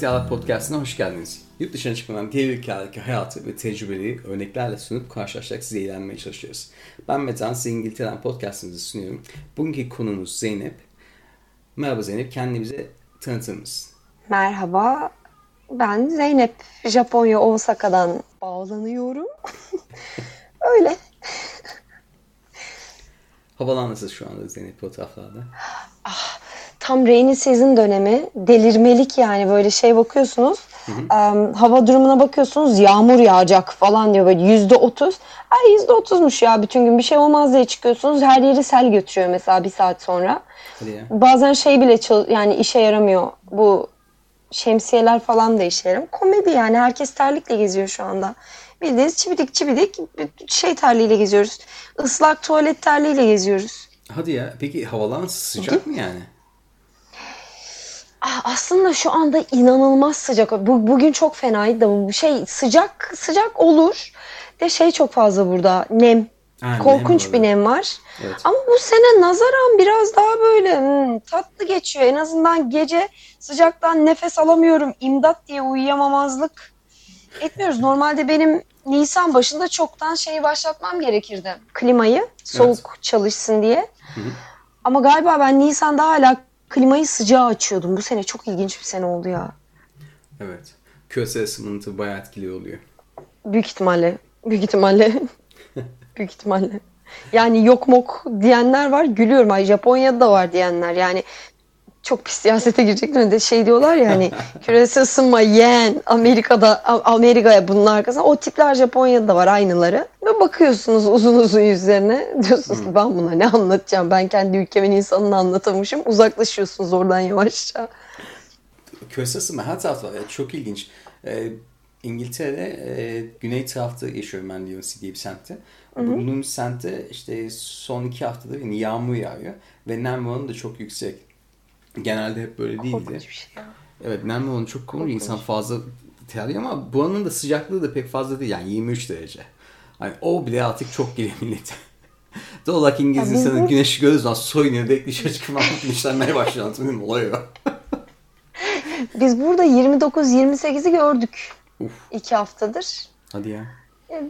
Diyalog Podcast'ına hoş geldiniz. Yurt dışına çıkmadan diğer ülkelerdeki hayatı ve tecrübeleri örneklerle sunup karşılaşarak size eğlenmeye çalışıyoruz. Ben Metan, size İngiltere'den podcastımızı sunuyorum. Bugünkü konumuz Zeynep. Merhaba Zeynep, tanıtır mısın? Merhaba, ben Zeynep. Japonya Osaka'dan bağlanıyorum. Öyle. Havalar nasıl şu anda Zeynep fotoğraflarda? Tam rainy season dönemi. Delirmelik yani böyle şey bakıyorsunuz. em, hava durumuna bakıyorsunuz yağmur yağacak falan diyor böyle yüzde otuz. Ay yüzde otuzmuş ya bütün gün bir şey olmaz diye çıkıyorsunuz. Her yeri sel götürüyor mesela bir saat sonra. Bazen şey bile yani işe yaramıyor. Bu şemsiyeler falan da işe yaramıyor. Komedi yani herkes terlikle geziyor şu anda. Bildiğiniz çibidik çibidik şey terliğiyle geziyoruz. Islak tuvalet terliğiyle geziyoruz. Hadi ya, peki havalar nasıl sıcak mı yani? Aslında şu anda inanılmaz sıcak. Bu, bugün çok fenaydı da bu şey sıcak sıcak olur. De şey çok fazla burada nem. Nem Korkunç var, bir evet. nem var. Evet. Ama bu sene nazaran biraz daha böyle hmm, tatlı geçiyor. En azından gece sıcaktan nefes alamıyorum. İmdat diye uyuyamamazlık etmiyoruz. Normalde benim Nisan başında çoktan şeyi başlatmam gerekirdi. Klimayı soğuk çalışsın diye. Ama galiba ben Nisan'da hala klimayı sıcağa açıyordum. Bu sene çok ilginç bir sene oldu ya. Evet. Küresel ısınma bayağı etkili oluyor. Büyük ihtimalle. Büyük ihtimalle. Büyük ihtimalle. Yani yok mok diyenler var. Gülüyorum. Ay Japonya'da da var diyenler. Yani çok pis siyasete girecekler de şey diyorlar ya hani küresel ısınma yeğen Amerika'da Amerika'ya bunun arkasında o tipler Japonya'da da var aynıları ve bakıyorsunuz uzun uzun yüzlerine diyorsunuz ki ben buna ne anlatacağım ben kendi ülkemin insanını anlatamışım uzaklaşıyorsunuz oradan yavaşça. Küresel ısınma her tarafta var. Çok ilginç. Ee, İngiltere'de e, güney tarafta yaşıyorum ben Leeds diye bir semtte. Bulunduğum semtte işte son iki haftadır yani yağmur yağıyor. Ve nem oranı da çok yüksek. Genelde hep böyle değildi. Korkunç bir şey ya. Evet nem oranı çok olunca insan fazla terliyor ama buranın da sıcaklığı da pek fazla değil. Yani 23 derece. Hani o bile artık çok geliyor millete. Doğal olarak İngiliz Ya biz insanı bu- güneşi gördüğü zaman soyunuyor, direkt dışarı çıkıp güneşlenmeye başlıyor. Anladın mı? Olay o. Biz burada 29-28'i gördük Uf, iki haftadır. hadi ya. E,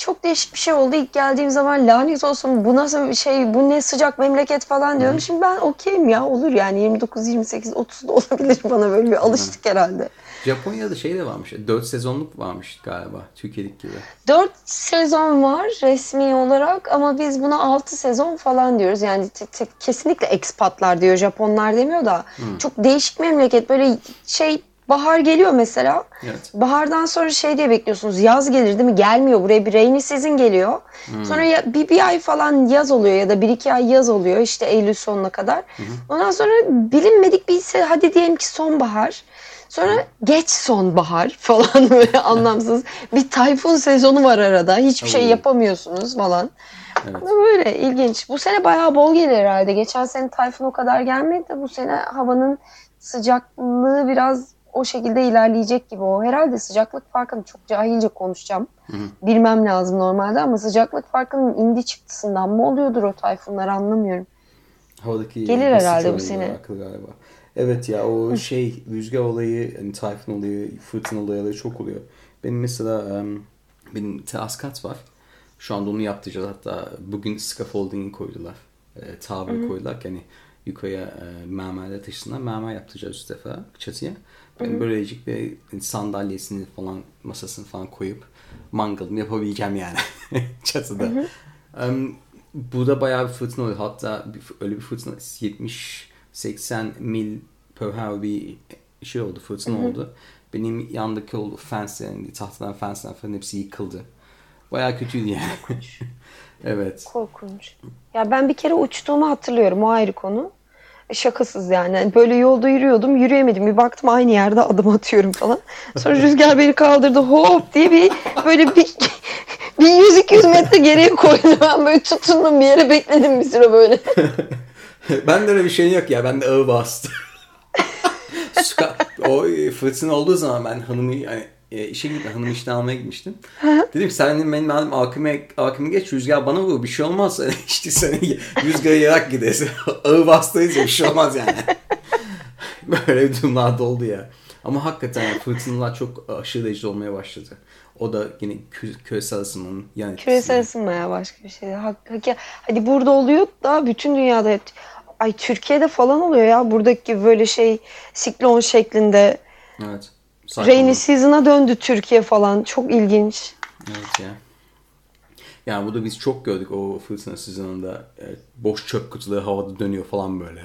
Çok değişik bir şey oldu. İlk geldiğim zaman lanet olsun bu nasıl bir şey bu ne sıcak memleket falan diyorum. Şimdi ben okeyim ya olur yani 29, 28, 30 da olabilir bana böyle bir alıştık herhalde. Japonya'da şey de varmış. 4 sezonluk varmış galiba. Türkiye'deki gibi. 4 sezon var resmi olarak ama biz buna 6 sezon falan diyoruz. Yani te- te- kesinlikle ekspatlar diyor Japonlar demiyor da. Çok değişik memleket böyle şey bahar geliyor mesela. Evet. Bahardan sonra şey diye bekliyorsunuz. Yaz gelir değil mi? Gelmiyor. Buraya bir rainy season geliyor. Sonra ya, bir, bir ay falan yaz oluyor ya da bir iki ay yaz oluyor işte Eylül sonuna kadar. Ondan sonra bilinmedik bir ise hadi diyelim ki sonbahar. Sonra geç sonbahar falan böyle anlamsız. Bir tayfun sezonu var arada. Hiçbir şey yapamıyorsunuz falan. Evet. Böyle ilginç. Bu sene bayağı bol gelir herhalde. Geçen sene tayfun o kadar gelmedi de bu sene havanın sıcaklığı biraz o şekilde ilerleyecek gibi o. Herhalde sıcaklık farkını çok cahilce konuşacağım. Bilmem lazım normalde ama sıcaklık farkının indi çıktısından mı oluyordur o tayfunlar anlamıyorum. Havadaki Gelir herhalde bu sene. galiba. Evet ya o şey rüzgar olayı, hani tayfun olayı, fırtına olayları çok oluyor. Benim mesela em, benim teras kat var. Şu anda onu yaptıracağız. Hatta bugün scaffolding koydular. E, tabir koydular ki hani yukarıya e, mermerle taşısınlar. Mermer yaptıracağız üst defa çatıya. Ben böylecik bir sandalyesini falan masasını falan koyup mangalımı yapabileceğim yani çatıda. Em, bu da bayağı bir fırtına oluyor. Hatta bir- öyle bir fırtına 70-80 mil per hour bir şey oldu, fırtına oldu. Benim yandaki o fenslerin, tahtadan fensler falan hepsi yıkıldı. Bayağı kötüydü yani. evet. Korkunç. Ya ben bir kere uçtuğumu hatırlıyorum. O ayrı konu. Şakasız yani. Hani Böyle yolda yürüyordum. Yürüyemedim. Bir baktım aynı yerde adım atıyorum falan. Sonra rüzgar beni kaldırdı. Hop diye bir böyle bir bir 100-200 metre geriye koydu. Ben böyle tutundum bir yere bekledim bir süre böyle. ben de öyle bir şey yok ya. Ben de ağır bastı. O fırtına olduğu zaman ben hanımı hani e, işe gittim. Hanımı işten almaya gitmiştim. Dedim ki sen benim benim arkama, arkama geç rüzgar bana vurur bir şey olmaz. İşte seni rüzgara yarak gidersin. ağır bastıyız ya bir şey olmaz yani. Böyle durumlar da oldu ya. Ama hakikaten yani fırtınalar çok aşırı derecede olmaya başladı. O da yine kü- küresel ısınmanın yan etkisi. Küresel ısınmaya başka bir şey. Hak, hak- hadi burada oluyor da bütün dünyada ay Türkiye'de falan oluyor ya buradaki böyle şey siklon şeklinde Evet. Rainy season'a döndü Türkiye falan. Çok ilginç. Evet ya. Yani bu da biz çok gördük o fırtına sezonunda. Evet, boş çöp kutuları havada dönüyor falan böyle.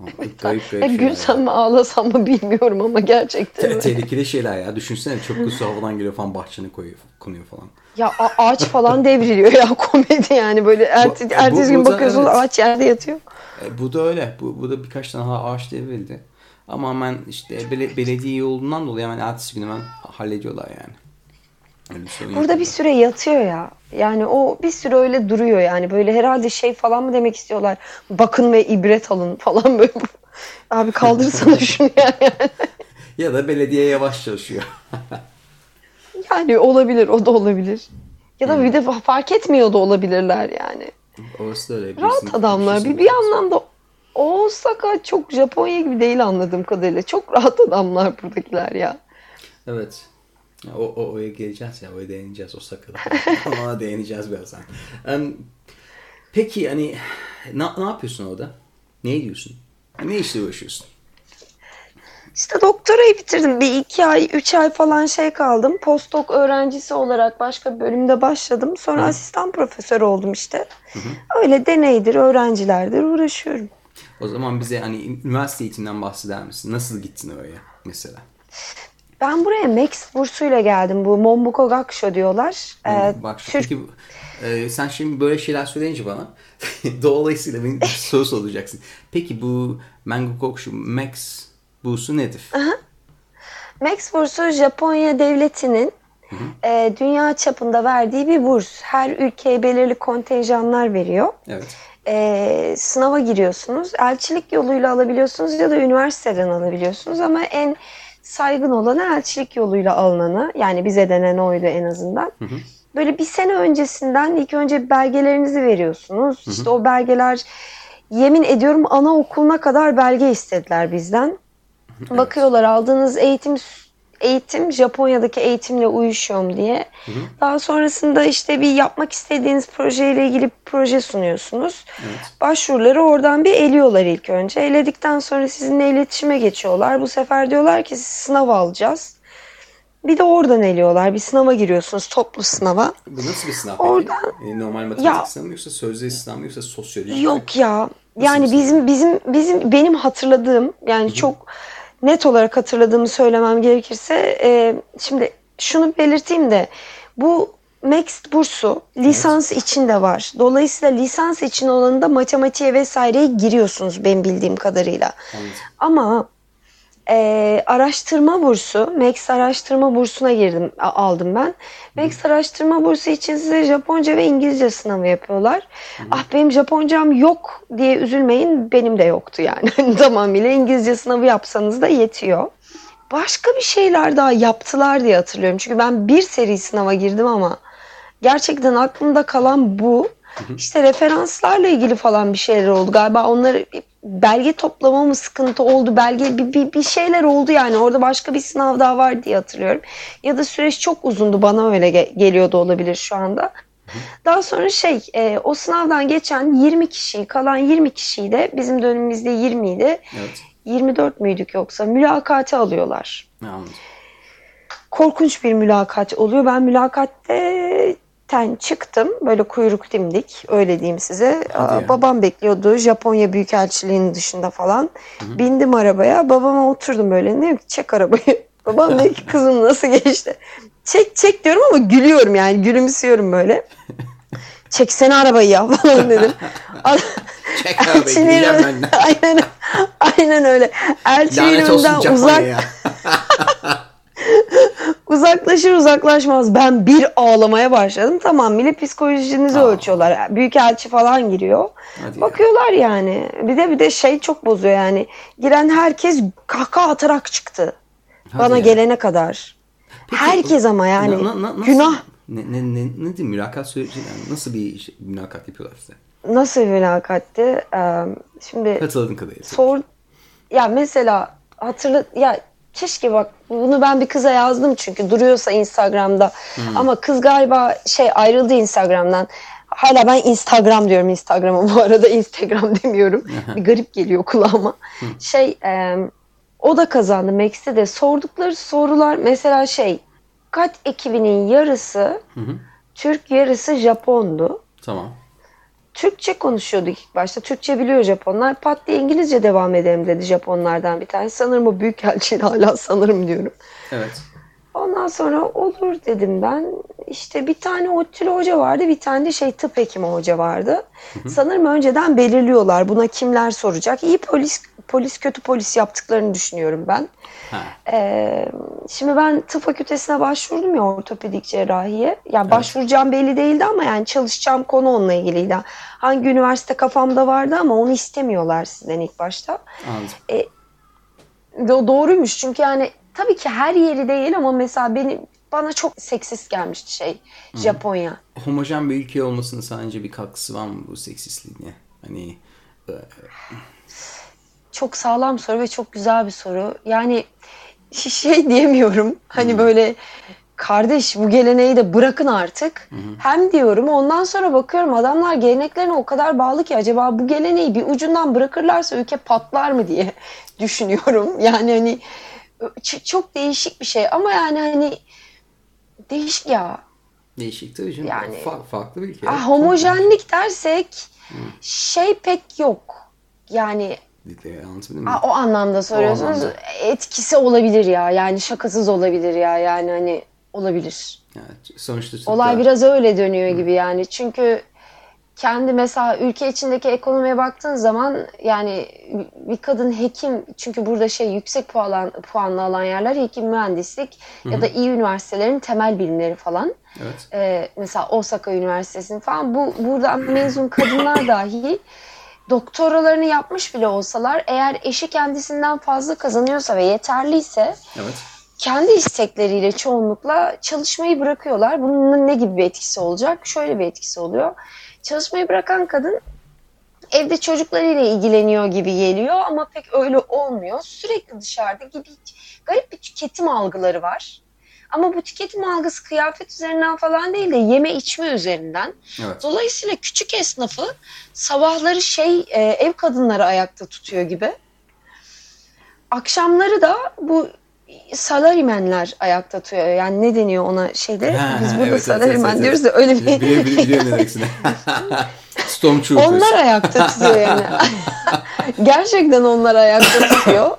garip garip şeyler gülsem mi ağlasam mı bilmiyorum ama gerçekten Te- tehlikeli şeyler ya. Düşünsene çöp kutusu havadan geliyor falan bahçene koyuyor, konuyor falan. Ya ağaç falan devriliyor ya komedi yani böyle ertesi, bu- ertesi gün bu da bakıyorsun evet. ağaç yerde yatıyor. E, bu da öyle. Bu, bu da birkaç tane ağaç devrildi. Ama hemen işte bele, belediye yolundan dolayı hemen ertesi gün hemen hallediyorlar yani. Bir Burada yok bir süre yatıyor ya. Yani o bir süre öyle duruyor yani. Böyle herhalde şey falan mı demek istiyorlar. Bakın ve ibret alın falan böyle. Abi kaldırsana şunu yani. Ya da belediye yavaş çalışıyor. Yani olabilir o da olabilir. Ya Hmm. da bir de fark etmiyor da olabilirler yani. Orası da öyle. Rahat adamlar. Bir, bir birisinin- anlamda Osaka çok Japonya gibi değil anladığım kadarıyla. Çok rahat adamlar buradakiler ya. Evet. O, o, oraya geleceğiz ya. Oraya değineceğiz Osaka'da. Ona değineceğiz birazdan. Em, peki hani ne, ne yapıyorsun orada? Ne ediyorsun? Ne işle uğraşıyorsun? İşte doktorayı bitirdim. Bir iki ay, üç ay falan şey kaldım. Postdoc öğrencisi olarak başka bir bölümde başladım. Sonra asistan profesör oldum işte. Öyle deneydir, öğrencilerdir uğraşıyorum. O zaman bize hani üniversite eğitiminden bahseder misin? Nasıl gittin oraya mesela? Ben buraya Max bursuyla geldim. Bu Mombuko Gakusho diyorlar. Ee, Bak şu- Türk- peki e, sen şimdi böyle şeyler söyleyince bana dolayısıyla benim bir soru soracaksın. Peki bu Mango Kokushu Max busu nedir? Max bursu Japonya devletinin e, dünya çapında verdiği bir burs. Her ülkeye belirli kontenjanlar veriyor. Evet. E, sınava giriyorsunuz. Elçilik yoluyla alabiliyorsunuz ya da üniversiteden alabiliyorsunuz ama en saygın olanı elçilik yoluyla alınanı. Yani bize denen oydu en azından. Böyle bir sene öncesinden ilk önce belgelerinizi veriyorsunuz. İşte o belgeler yemin ediyorum anaokuluna kadar belge istediler bizden. Bakıyorlar aldığınız eğitim eğitim Japonya'daki eğitimle uyuşuyor mu diye. Daha sonrasında işte bir yapmak istediğiniz projeyle ilgili bir proje sunuyorsunuz. Başvuruları oradan bir eliyorlar ilk önce. Eledikten sonra sizinle iletişime geçiyorlar. Bu sefer diyorlar ki siz sınav alacağız. Bir de oradan eliyorlar. Bir sınava giriyorsunuz toplu sınava. Bu nasıl bir sınav Oradan- peki? Normal matematik Ya- sınavı mı yoksa sözlü sınav mı yoksa sosyoloji mi? Yok ya. Yani bir şey? bizim bizim bizim benim hatırladığım yani çok net olarak hatırladığımı söylemem gerekirse e, şimdi şunu belirteyim de bu Max bursu lisans için de var. Dolayısıyla lisans için olanında matematiğe vesaireye giriyorsunuz benim bildiğim kadarıyla. Anladım. Ama e, araştırma bursu, Max araştırma bursuna girdim, aldım ben. Max araştırma bursu için size Japonca ve İngilizce sınavı yapıyorlar. Ah benim Japoncam yok diye üzülmeyin, benim de yoktu yani. Hani Tamamıyla İngilizce sınavı yapsanız da yetiyor. Başka bir şeyler daha yaptılar diye hatırlıyorum. Çünkü ben bir seri sınava girdim ama gerçekten aklımda kalan bu. İşte referanslarla ilgili falan bir şeyler oldu. Galiba onları belge toplama mı sıkıntı oldu? Belge bir, bir, bir şeyler oldu yani. Orada başka bir sınav daha var diye hatırlıyorum. Ya da süreç çok uzundu. Bana öyle ge- geliyordu olabilir şu anda. Daha sonra şey e, o sınavdan geçen 20 kişiyi kalan 20 kişiyi de bizim dönemimizde 20 idi. Evet. 24 müydük yoksa mülakate alıyorlar. Anladım. Korkunç bir mülakat oluyor. Ben mülakatten çıktım. Böyle kuyruk dimdik. Öyle diyeyim size. Hadi Aa, ya. Babam bekliyordu. Japonya Büyükelçiliğinin dışında falan. Bindim arabaya. Babama oturdum böyle. Ki çek arabayı. Babam dedi ki kızım nasıl geçti? Çek çek diyorum ama gülüyorum yani. Gülümsüyorum böyle. Çeksene arabayı ya falan dedim. Çek arabayı, gideceğim ön- ben de. aynen, aynen öyle. Elçinin önünden uzak. Uzaklaşır uzaklaşmaz ben bir ağlamaya başladım. Tamamıyla psikolojinizi Aa. ölçüyorlar. Büyükelçi falan giriyor. Hadi ya. Bakıyorlar yani. Bir de bir de şey çok bozuyor yani. Giren herkes kahkaha atarak çıktı. Hadi Bana ya. gelene kadar. Peki, Herkes ama yani. na- na- na- nasıl- Günah. Ne, ne, ne, ne diyeyim mülakat süreci yani nasıl bir şey- mülakat yapıyorlar size? Nasıl bir mülakattı? Ee, şimdi Hatırladığın kadarıyla. sor ya mesela hatırla ya keşke bak bunu ben bir kıza yazdım çünkü duruyorsa Instagram'da. Ama kız galiba şey ayrıldı Instagram'dan. Hala ben Instagram diyorum Instagram'a bu arada Instagram demiyorum. bir garip geliyor kulağıma. Şey e, o da kazandı Max'te de sordukları sorular mesela şey kat ekibinin yarısı Türk yarısı Japondu. Tamam. Türkçe konuşuyorduk ilk başta. Türkçe biliyor Japonlar. Pat diye İngilizce devam edelim dedi Japonlardan bir tane. Sanırım o büyükelçinin hala sanırım diyorum. Evet. Ondan sonra olur dedim ben. İşte bir tane ODTÜ'lü hoca vardı, bir tane de şey tıp hekimi hoca vardı. Sanırım önceden belirliyorlar buna kimler soracak. İyi polis polis kötü polis yaptıklarını düşünüyorum ben. Ee, şimdi ben tıp fakültesine başvurdum ya ortopedik cerrahiye. Ya başvuracağım belli değildi ama yani çalışacağım konu onunla ilgiliydi. Hangi üniversite kafamda vardı ama onu istemiyorlar sizden ilk başta. Anladım. Do- doğruymuş çünkü yani tabii ki her yeri değil ama mesela benim bana çok seksist gelmişti şey Japonya. Homojen bir ülke olmasının sence bir katkısı var mı bu seksistliğine? Hani e, Çok sağlam soru ve çok güzel bir soru. Yani şey diyemiyorum. Hani böyle kardeş bu geleneği de bırakın artık. Hem diyorum ondan sonra bakıyorum adamlar geleneklerine o kadar bağlı ki acaba bu geleneği bir ucundan bırakırlarsa ülke patlar mı diye düşünüyorum. Yani hani çok değişik bir şey ama yani hani değişik ya. değişik tabii canım. Yani- Fa- farklı bir ülke. Ah, homojenlik dersek şey pek yok. Yani Anlatabildim mi? Aa, o anlamda soruyorsunuz. anlamda. Etkisi olabilir ya. Yani şakasız olabilir ya. Yani hani olabilir. Yani sonuçta Olay da- biraz öyle dönüyor gibi yani. Çünkü kendi mesela ülke içindeki ekonomiye baktığın zaman yani bir kadın hekim çünkü burada şey yüksek puan, puanlı alan yerler hekim mühendislik ya da iyi üniversitelerin temel bilimleri falan. Evet. Ee, mesela Osaka Üniversitesi'nin falan bu buradan mezun kadınlar dahi doktoralarını yapmış bile olsalar eğer eşi kendisinden fazla kazanıyorsa ve yeterliyse Evet. kendi istekleriyle çoğunlukla çalışmayı bırakıyorlar. Bunun ne gibi bir etkisi olacak? Şöyle bir etkisi oluyor. Çalışmayı bırakan kadın evde çocuklarıyla ilgileniyor gibi geliyor ama pek öyle olmuyor. Sürekli dışarıda gibi garip bir tüketim algıları var. Ama bu tüketim algısı kıyafet üzerinden falan değil de yeme içme üzerinden. Evet. Dolayısıyla küçük esnafı sabahları şey e, ev kadınları ayakta tutuyor gibi. Akşamları da bu salarimenler ayakta tutuyor. Yani ne deniyor ona şeyde? Biz burada evet, salarimen evet, evet. diyoruz da öyle bir... Biliyorum, biliyorum, ne demek. Stormtroopers. onlar ayakta tutuyor yani. Gerçekten onlar ayakta tutuyor.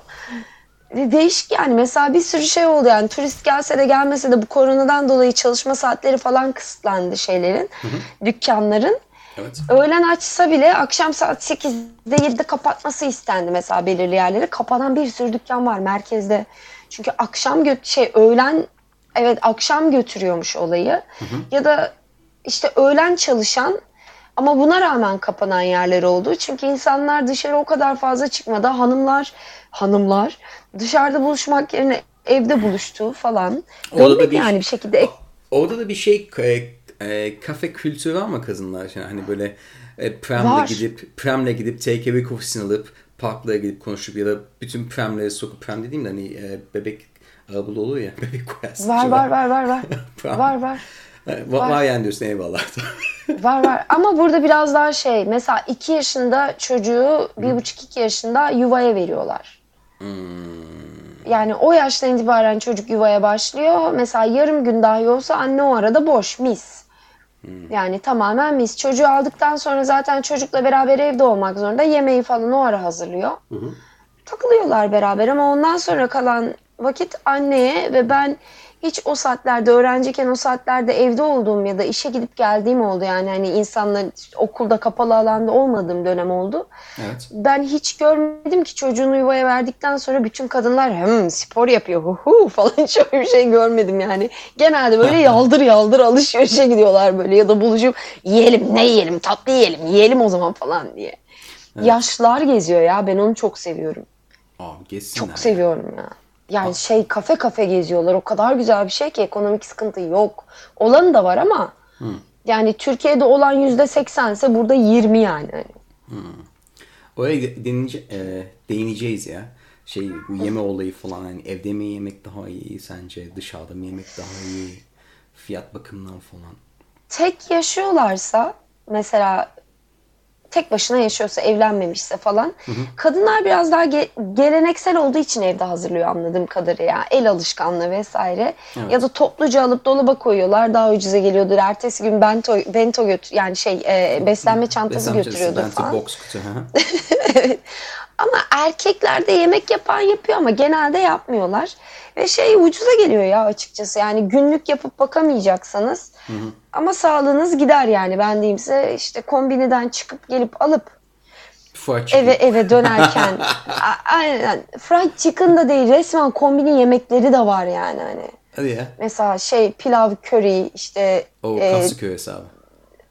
Değişik yani mesela bir sürü şey oldu yani turist gelse de gelmese de bu koronadan dolayı çalışma saatleri falan kısıtlandı şeylerin, dükkanların. Evet. Öğlen açsa bile akşam saat 8'de 7'de kapatması istendi mesela belirli yerleri. Kapanan bir sürü dükkan var merkezde. Çünkü akşam gö- şey öğlen evet akşam götürüyormuş olayı. Ya da işte öğlen çalışan ama buna rağmen kapanan yerler oldu. Çünkü insanlar dışarı o kadar fazla çıkmadı. Hanımlar hanımlar dışarıda buluşmak yerine evde buluştu falan. Orada da bir- yani bir şekilde ek- Orada da bir şey e, e, kafe kültürü var mı kızınlar? Yani hani böyle e, Prem'le Var. gidip Prem'le gidip take away kofisini alıp parklara gidip konuşup ya da bütün Prem'leri sokup Prem dediğim de hani e, bebek arabalı olur ya bebek koyarsın. var var var var var. Var var. Var, var yani diyorsun eyvallah. Var var ama burada biraz daha şey mesela 2 yaşında çocuğu bir buçuk iki yaşında yuvaya veriyorlar. Yani o yaştan itibaren çocuk yuvaya başlıyor. Mesela yarım gün dahi olsa anne o arada boş mis. Yani tamamen mis. Çocuğu aldıktan sonra zaten çocukla beraber evde olmak zorunda. Yemeği falan o ara hazırlıyor. Takılıyorlar beraber ama ondan sonra kalan vakit anneye ve ben hiç o saatlerde öğrenciyken o saatlerde evde olduğum ya da işe gidip geldiğim oldu. Yani hani insanla okulda kapalı alanda olmadığım dönem oldu. evet. Ben hiç görmedim ki çocuğunu yuvaya verdikten sonra bütün kadınlar hem spor yapıyor hu hu falan hiç öyle bir şey görmedim yani. Genelde böyle yaldır yaldır alışverişe gidiyorlar böyle ya da buluşup yiyelim ne yiyelim tatlı yiyelim yiyelim o zaman falan diye. Yaşlılar geziyor ya ben onu çok seviyorum. Aa, geçsinler. Çok seviyorum ya. Yani şey kafe kafe geziyorlar. O kadar güzel bir şey ki ekonomik sıkıntı yok. Olanı da var ama yani Türkiye'de olan yüzde seksense burada 20 yani. Oraya değinece, e, değineceğiz ya. şey bu yeme olayı falan yani evde mi yemek daha iyi sence dışarıda mı yemek daha iyi fiyat bakımından falan. Tek yaşıyorlarsa mesela tek başına yaşıyorsa evlenmemişse falan kadınlar biraz daha ge- geleneksel olduğu için evde hazırlıyor anladığım kadarıyla el alışkanlığı vesaire Evet. ya da topluca alıp dolaba koyuyorlar daha ucuza geliyordur ertesi gün bento bento götür yani şey e, beslenme çantası Beslenme götürüyordur çantası, falan. box kutu. hı hı. Ama erkekler de yemek yapan yapıyor ama genelde yapmıyorlar. Ve şey ucuza geliyor ya açıkçası. Yani günlük yapıp bakamayacaksanız ama sağlığınız gider yani. Ben diyeyim size işte kombiniden çıkıp gelip alıp Fried chicken. eve eve dönerken aynen fried chicken da değil resmen kombinin yemekleri de var yani hani. Hadi ya. Mesela şey pilav, köri işte O e, Kasıköy hesabı.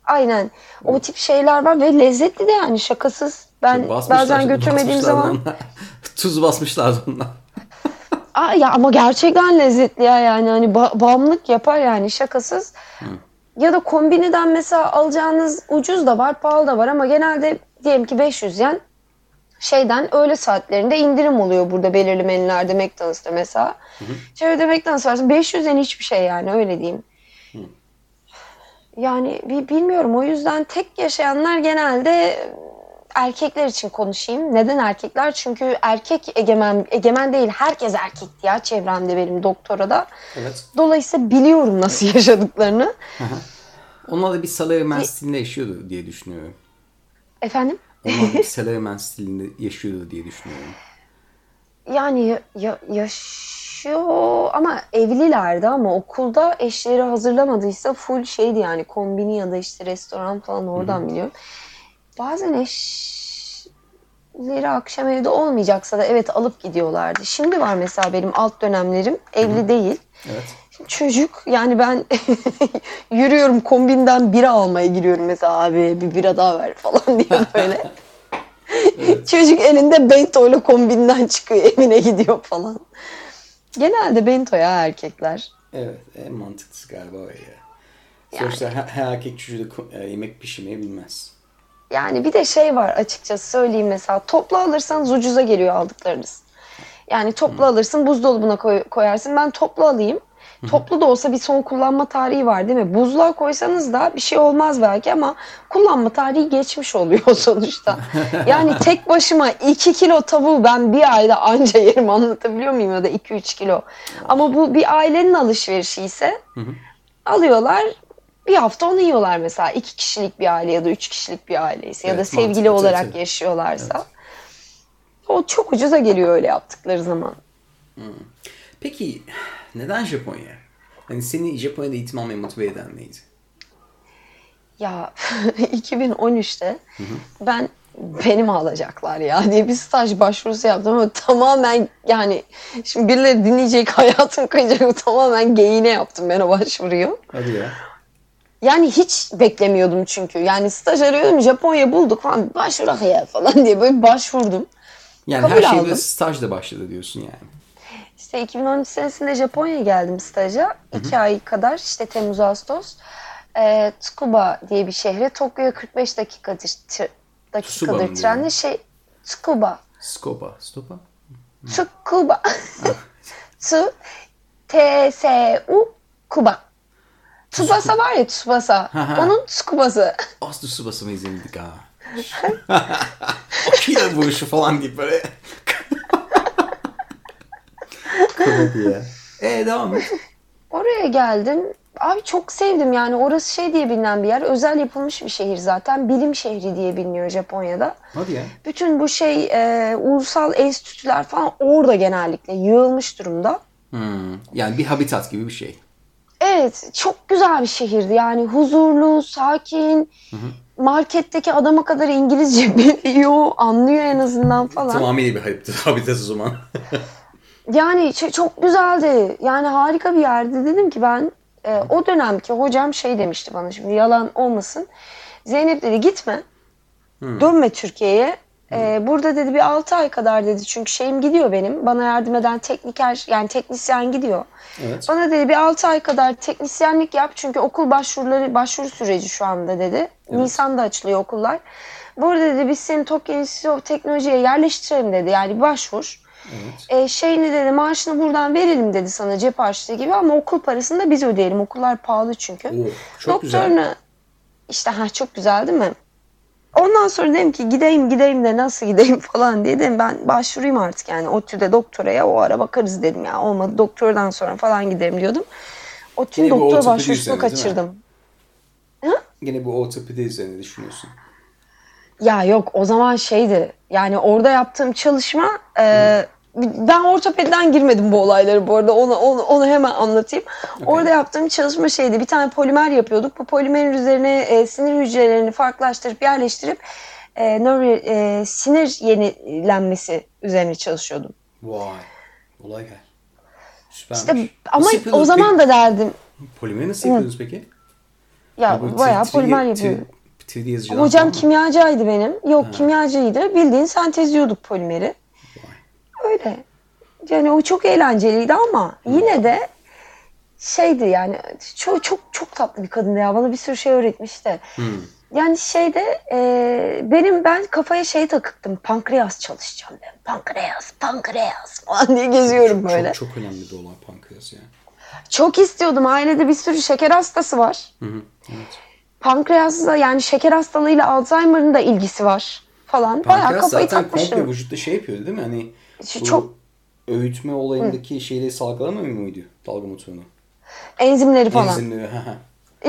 aynen o tip şeyler var ve lezzetli de yani şakasız. Ben Basmışlar, bazen götürmediğim basmışlar zaman. Tuz basmışlardı onlar. Aa, ya ama gerçekten lezzetli ya yani hani ba- bağımlılık yapar yani şakasız. Ya da kombiniden mesela alacağınız ucuz da var, pahalı da var ama genelde diyelim ki 500 yen şeyden öğle saatlerinde indirim oluyor burada belirli menülerde McDonald's'ta mesela. Şöyle McDonald's varsın 500 yen hiçbir şey yani öyle diyeyim. Yani bi- bilmiyorum o yüzden tek yaşayanlar genelde erkekler için konuşayım. Neden erkekler? Çünkü erkek egemen egemen değil. Herkes erkekti ya çevremde benim doktora da. Evet. Dolayısıyla biliyorum nasıl yaşadıklarını. Onlar da bir salaryman stilinde yaşıyordu diye düşünüyorum. Efendim? Onlar da bir salaryman stilinde yaşıyordu diye düşünüyorum. Yani ya- ya- yaşıyor ama evlilerdi ama okulda eşleri hazırlamadıysa full şeydi yani kombini ya da işte restoran falan oradan biliyorum. Bazen eşleri akşam evde olmayacaksa da evet alıp gidiyorlardı. Şimdi var mesela benim alt dönemlerim evli değil. Evet. Çocuk yani ben yürüyorum kombinden bira almaya giriyorum mesela abi bir bira daha ver falan diye böyle. Çocuk elinde bento ile kombinden çıkıyor evine gidiyor falan. Genelde bento ya erkekler. Evet. En mantıklısı galiba o ya. Sonuçta her, her erkek çocuğu da e, yemek pişirmeyi bilmez. Yani bir de şey var açıkçası söyleyeyim mesela toplu alırsanız ucuza geliyor aldıklarınız. Yani toplu alırsın buzdolabına koy- koyarsın ben toplu alayım. Toplu da olsa bir son kullanma tarihi var değil mi? Buzluğa koysanız da bir şey olmaz belki ama kullanma tarihi geçmiş oluyor sonuçta. Yani tek başıma 2 kilo tavuğu ben bir ayda anca yerim anlatabiliyor muyum ya da 2-3 kilo. Ama bu bir ailenin alışverişi ise alıyorlar bir hafta onu yiyorlar mesela. iki kişilik bir aile ya da üç kişilik bir aileyse ya da Evet, sevgili mantıklı, olarak tabii, yaşıyorlarsa. O çok ucuza geliyor öyle yaptıkları zaman. Peki neden Japonya? Hani seni Japonya'da eğitim almaya motive eden neydi? Ya 2013'te ben benim alacaklar ya diye bir staj başvurusu yaptım ama tamamen yani şimdi birileri dinleyecek hayatım kayacak tamamen geyine yaptım ben o başvuruyu. Hadi ya. Yani hiç beklemiyordum çünkü. Yani staj arıyordum Japonya bulduk falan başvurak ya falan diye böyle başvurdum. Yani Kabul her şey aldım. stajla başladı diyorsun yani. İşte 2013 senesinde Japonya'ya geldim staja. iki ay kadar işte Temmuz Ağustos. Ee, Tsukuba diye bir şehre Tokyo'ya 45 dakikadır, dakikadır trenle şey Tsukuba. Skopa. Stopa? Tsukuba. Tsu T S U Kuba. Tsubasa var ya Tsubasa. Onun Tsukubası. Aslı Subas'ı mı izledik ha? Akira vuruşu falan deyip böyle. Komedi ya. Eee devam et. Oraya geldim. Abi çok sevdim yani orası şey diye bilinen bir yer. Özel yapılmış bir şehir zaten. Bilim şehri diye biliniyor Japonya'da. Hadi ya. Bütün bu şey e, ulusal enstitüler falan orada genellikle yığılmış durumda. Hmm. Yani bir habitat gibi bir şey. Evet çok güzel bir şehirdi yani huzurlu, sakin. Marketteki adama kadar İngilizce biliyor, anlıyor en azından falan. Tamamıyla bir habitat, habitat o zaman. Yani çok güzeldi. Yani harika bir yerdi. Dedim ki ben e, o dönemki hocam şey demişti bana şimdi yalan olmasın. Zeynep dedi gitme. Dönme Türkiye'ye. E, burada dedi bir 6 ay kadar dedi. Çünkü şeyim gidiyor benim. Bana yardım eden tekniker yani teknisyen gidiyor. Evet. Bana dedi bir 6 ay kadar teknisyenlik yap. Çünkü okul başvuruları başvuru süreci şu anda dedi. Nisan'da açılıyor okullar. Bu arada dedi biz seni Tokyo Institute of Teknoloji'ye yerleştirelim dedi. Yani başvur. Evet. E, şeyini dedi maaşını buradan verelim dedi sana cep harçlığı gibi ama okul parasını da biz ödeyelim. Okullar pahalı çünkü. Oo, çok Doktoruna güzel. işte ha çok güzel değil mi? Ondan sonra dedim ki gideyim gideyim de nasıl gideyim falan diye. Dedim ben başvurayım artık yani ODTÜ'de doktoraya o ara bakarız. dedim ya. Olmadı doktordan sonra falan giderim. diyordum. ODTÜ'nün doktor başvurusunu kaçırdım. Yine bu ortopedi üzerine düşünüyorsun. Ya yok o zaman şeydi yani orada yaptığım çalışma e, ben ortopediden girmedim bu olayları bu arada onu, onu, onu hemen anlatayım. Orada yaptığım çalışma şeydi bir tane polimer yapıyorduk. Bu polimerin üzerine e, sinir hücrelerini farklılaştırıp yerleştirip e, nöro, e, sinir yenilenmesi üzerine çalışıyordum. Vay. Olay gel. Süpermiş. İşte ama o zaman da derdim peki? Polimeri nasıl yapıyordunuz peki? ya Bu bayağı 3D polimer yapıyordum. 3D yazıcıdan Hocam kimyacıydı benim. Yok kimyacıydı. Bildiğin sentezliyorduk polimeri. Öyle. Yani o çok eğlenceliydi ama yine de şeydi yani çok çok çok tatlı bir kadındı ya. Bana bir sürü şey öğretmişti. Hmm. Yani şeyde e, benim ben kafaya şey takıktım. Pankreas çalışacağım ben. Pankreas, pankreas falan diye geziyorum Çok, böyle. çok, çok önemli bir olay pankreas ya. Çok istiyordum. Ailede bir sürü şeker hastası var. Hı hı. Evet. Pankreasla yani şeker hastalığıyla Alzheimer'ın da ilgisi var falan. Bayağı Pankreas kafayı zaten komple takmıştım. vücutta şey yapıyor değil mi? Hani Şu bu çok- öğütme olayındaki şeyleri salgılamıyor muydu dalga motorunu? Enzimleri falan. Enzimleri.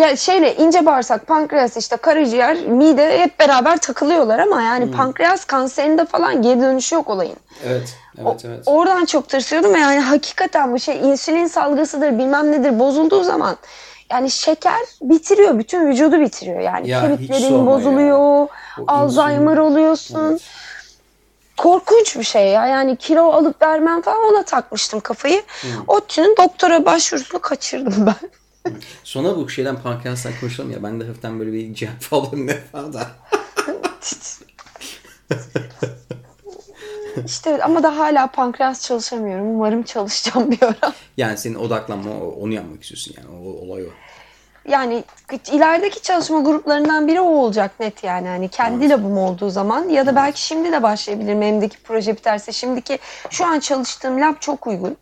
Ya şeyle ince bağırsak, pankreas işte karaciğer, mide hep beraber takılıyorlar ama yani Hmm. pankreas kanserinde falan geri dönüşü yok olayın. evet. O- Evet evet. Oradan çok tırsıyordum ve yani hakikaten bu şey insülin salgısıdır bilmem nedir bozulduğu zaman yani şeker bitiriyor bütün vücudu bitiriyor yani Ya kemiklerin ya. bozuluyor O Alzheimer insülin- oluyorsun Evet. Korkunç bir şey ya yani kilo alıp vermem falan ona takmıştım kafayı Hmm. ODTÜ'nün doktora başvurusunu kaçırdım ben Sonra bu şeyden pankreastan konuşalım ya. Ben de hafiften böyle bir cevap falan ne falan da. işte ama da hala pankreas çalışamıyorum umarım çalışacağım bir ara Yani senin odaklanma onu yapmak istiyorsun yani. O, olay o. yani ilerideki çalışma gruplarından biri o olacak net yani. Hani kendi labım olduğu zaman ya da belki şimdi de başlayabilirim elimdeki proje biterse. Şimdiki şu an çalıştığım lab çok uygun.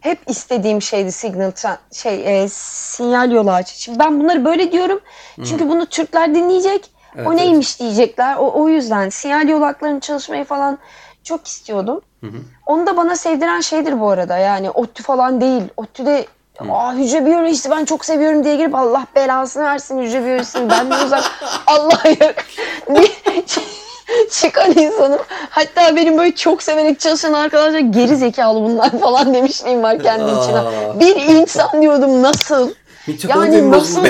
Hep istediğim şeydi signal şey e, sinyal yolu aç. Şimdi ben bunları böyle diyorum. Çünkü bunu Türkler dinleyecek. Evet, o neymiş diyecekler. O, o yüzden sinyal yolu haklarını çalışmayı falan çok istiyordum. Onu da bana sevdiren şeydir bu arada. Yani ODTÜ falan değil. ODTÜ'de Aa, hücre biyolojisi ben çok seviyorum diye girip Allah belasını versin hücre biyolojisini benden uzak Allah'a yak diye çıkan insanım. Hatta benim böyle çok severek çalışan arkadaşlar geri zekalı bunlar falan demişliğim var kendi içine. Bir insan diyordum nasıl? Mitokondriyum nasıl-.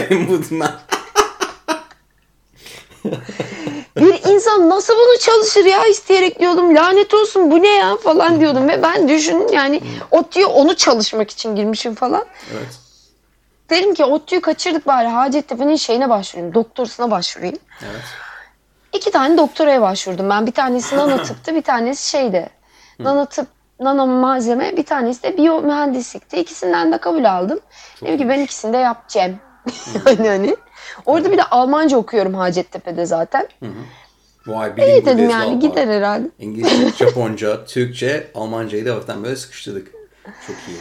Bir insan nasıl bunu çalışır ya isteyerek diyordum. Lanet olsun bu ne ya falan diyordum. Ve ben düşün yani ODTÜ'ye onu çalışmak için girmişim falan. Evet. Dedim ki ODTÜ'yü kaçırdık bari Hacettepe'nin şeyine başvurayım. Doktorasına başvurayım. Evet. İki tane doktoraya başvurdum ben. Bir tanesi nanotıptı bir tanesi şeydi. Nanotıp nano malzeme bir tanesi de biyo mühendislikti. İkisinden de kabul aldım. Dedim ki ben ikisini de yapacağım. yani hani. Orada bir de Almanca okuyorum Hacettepe'de zaten. Vay İyi bilim dedim yani gider herhalde. İngilizce, Japonca, Türkçe, Almancayı da hafiften böyle sıkıştırdık. Çok iyi.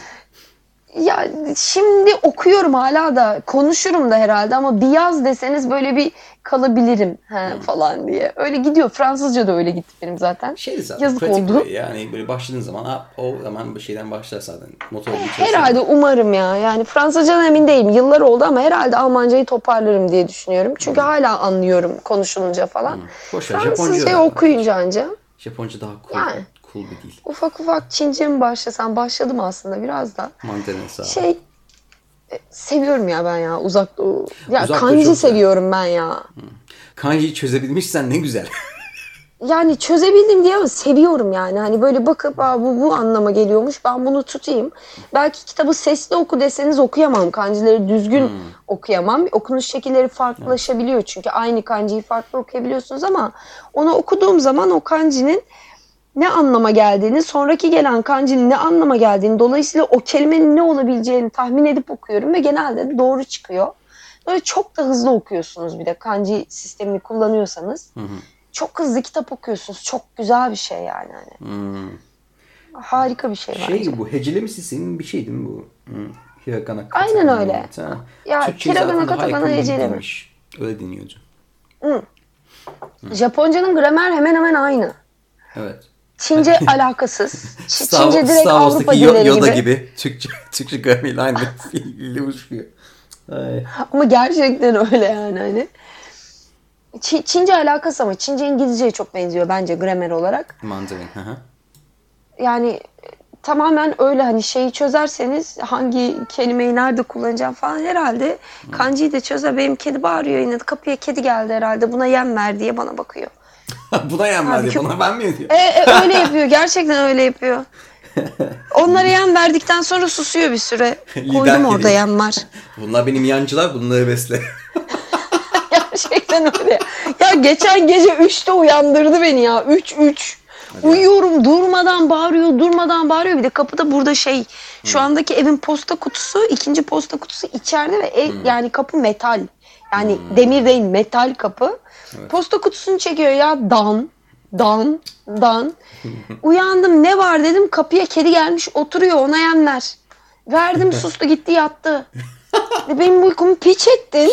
Ya şimdi okuyorum hala da konuşurum da herhalde ama bir yaz deseniz böyle bir kalabilirim he, falan diye. Öyle gidiyor. Fransızca da öyle gitti benim zaten. Şeydi zaten Yazık pratik oldu. yani böyle başladığın zaman ha, o zaman bir şeyden başlar zaten. Motor Herhalde umarım ya. Yani Fransızcadan emin değilim. Yıllar oldu ama herhalde Almancayı toparlarım diye düşünüyorum. Çünkü hala anlıyorum konuşulunca falan. Boş ver, Japonca Fransızcayı öğren. okuyunca anca. Japonca daha cool, Yani. Cool bir dil. Ufak ufak Çince mi başlasam? Başladım aslında biraz da. Mandarin sağ. Şey e, seviyorum ya ben ya uzak doğu. Ya Uzak kanji seviyorum ben ya. Kanji'yi çözebilmişsen ne güzel. Yani çözebildim diye ama seviyorum yani. Hani böyle bakıp Aa, bu bu anlama geliyormuş ben bunu tutayım. Belki kitabı sesli oku deseniz okuyamam. Kanjileri düzgün okuyamam. Okunuş şekilleri farklılaşabiliyor. Çünkü aynı kanjiyi farklı okuyabiliyorsunuz ama onu okuduğum zaman o kanjinin ne anlama geldiğini, sonraki gelen kancının ne anlama geldiğini, dolayısıyla o kelimenin ne olabileceğini tahmin edip okuyorum ve genelde de doğru çıkıyor. Böyle çok da hızlı okuyorsunuz bir de kanji sistemini kullanıyorsanız. Çok hızlı kitap okuyorsunuz. Çok güzel bir şey yani. Hani. Hmm. harika bir şey bence. Şey bu hecelemesi senin bir şey değil mi bu? Hı. Hiragana Aynen katakana. öyle. Ha. Ya, Türkçe'ye hiragana, yakın heceleme. Öyle deniyordu. Japonca'nın gramer hemen hemen aynı. Evet. Çince alakasız. Ç- Çince direkt Avrupa dilleri Yoda gibi. gibi. Türkçe, Türkçe grameriyle aynı fiille uçuyor. Ama gerçekten öyle yani hani. Çi- Çince alakası ama Çince İngilizceye çok benziyor bence gramer olarak. Mandarin. hı hı. Yani tamamen öyle hani şeyi çözerseniz hangi kelimeyi nerede kullanacağım falan herhalde kanjiyi de çözer. Benim kedi bağırıyor yine kapıya kedi geldi herhalde buna yem ver diye bana bakıyor. Buna yenmez diye çok- buna ben mi diyor? E, e, öyle yapıyor gerçekten öyle yapıyor. Onlara yem verdikten sonra susuyor bir süre. Koydum orada yem var. Bunlar benim yancılar bunları besle. Gerçekten öyle. Ya geçen gece 3'te uyandırdı beni ya. 3 3. Uyuyorum durmadan bağırıyor, durmadan bağırıyor. Bir de kapıda burada şey, şu andaki evin posta kutusu, ikinci posta kutusu içeride ve ev, yani kapı metal. Yani demir değil, metal kapı. Posta kutusunu çekiyor ya dan, dan, dan. Uyandım ne var dedim kapıya kedi gelmiş oturuyor ona yemler. Verdim sustu gitti yattı. Ve Benim uykumu piç ettin.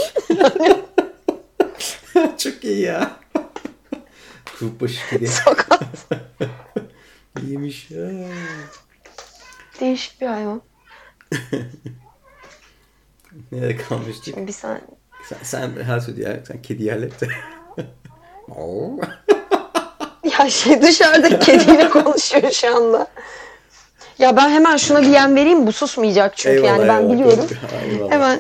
Çok iyi ya. Kulüp başı kedi. Sokak. İyiymiş. Ha. Değişik bir hayvan. Nereye kalmıştık? Bir saniye. Sen, sen her türlü ya. Sen kedi de. Oo. Ya şey dışarıda kediyle konuşuyor şu anda. Ya ben hemen şuna bir yem vereyim bu susmayacak çünkü Eyvallah, yani ben eyvallah. biliyorum. Eyvallah. Hemen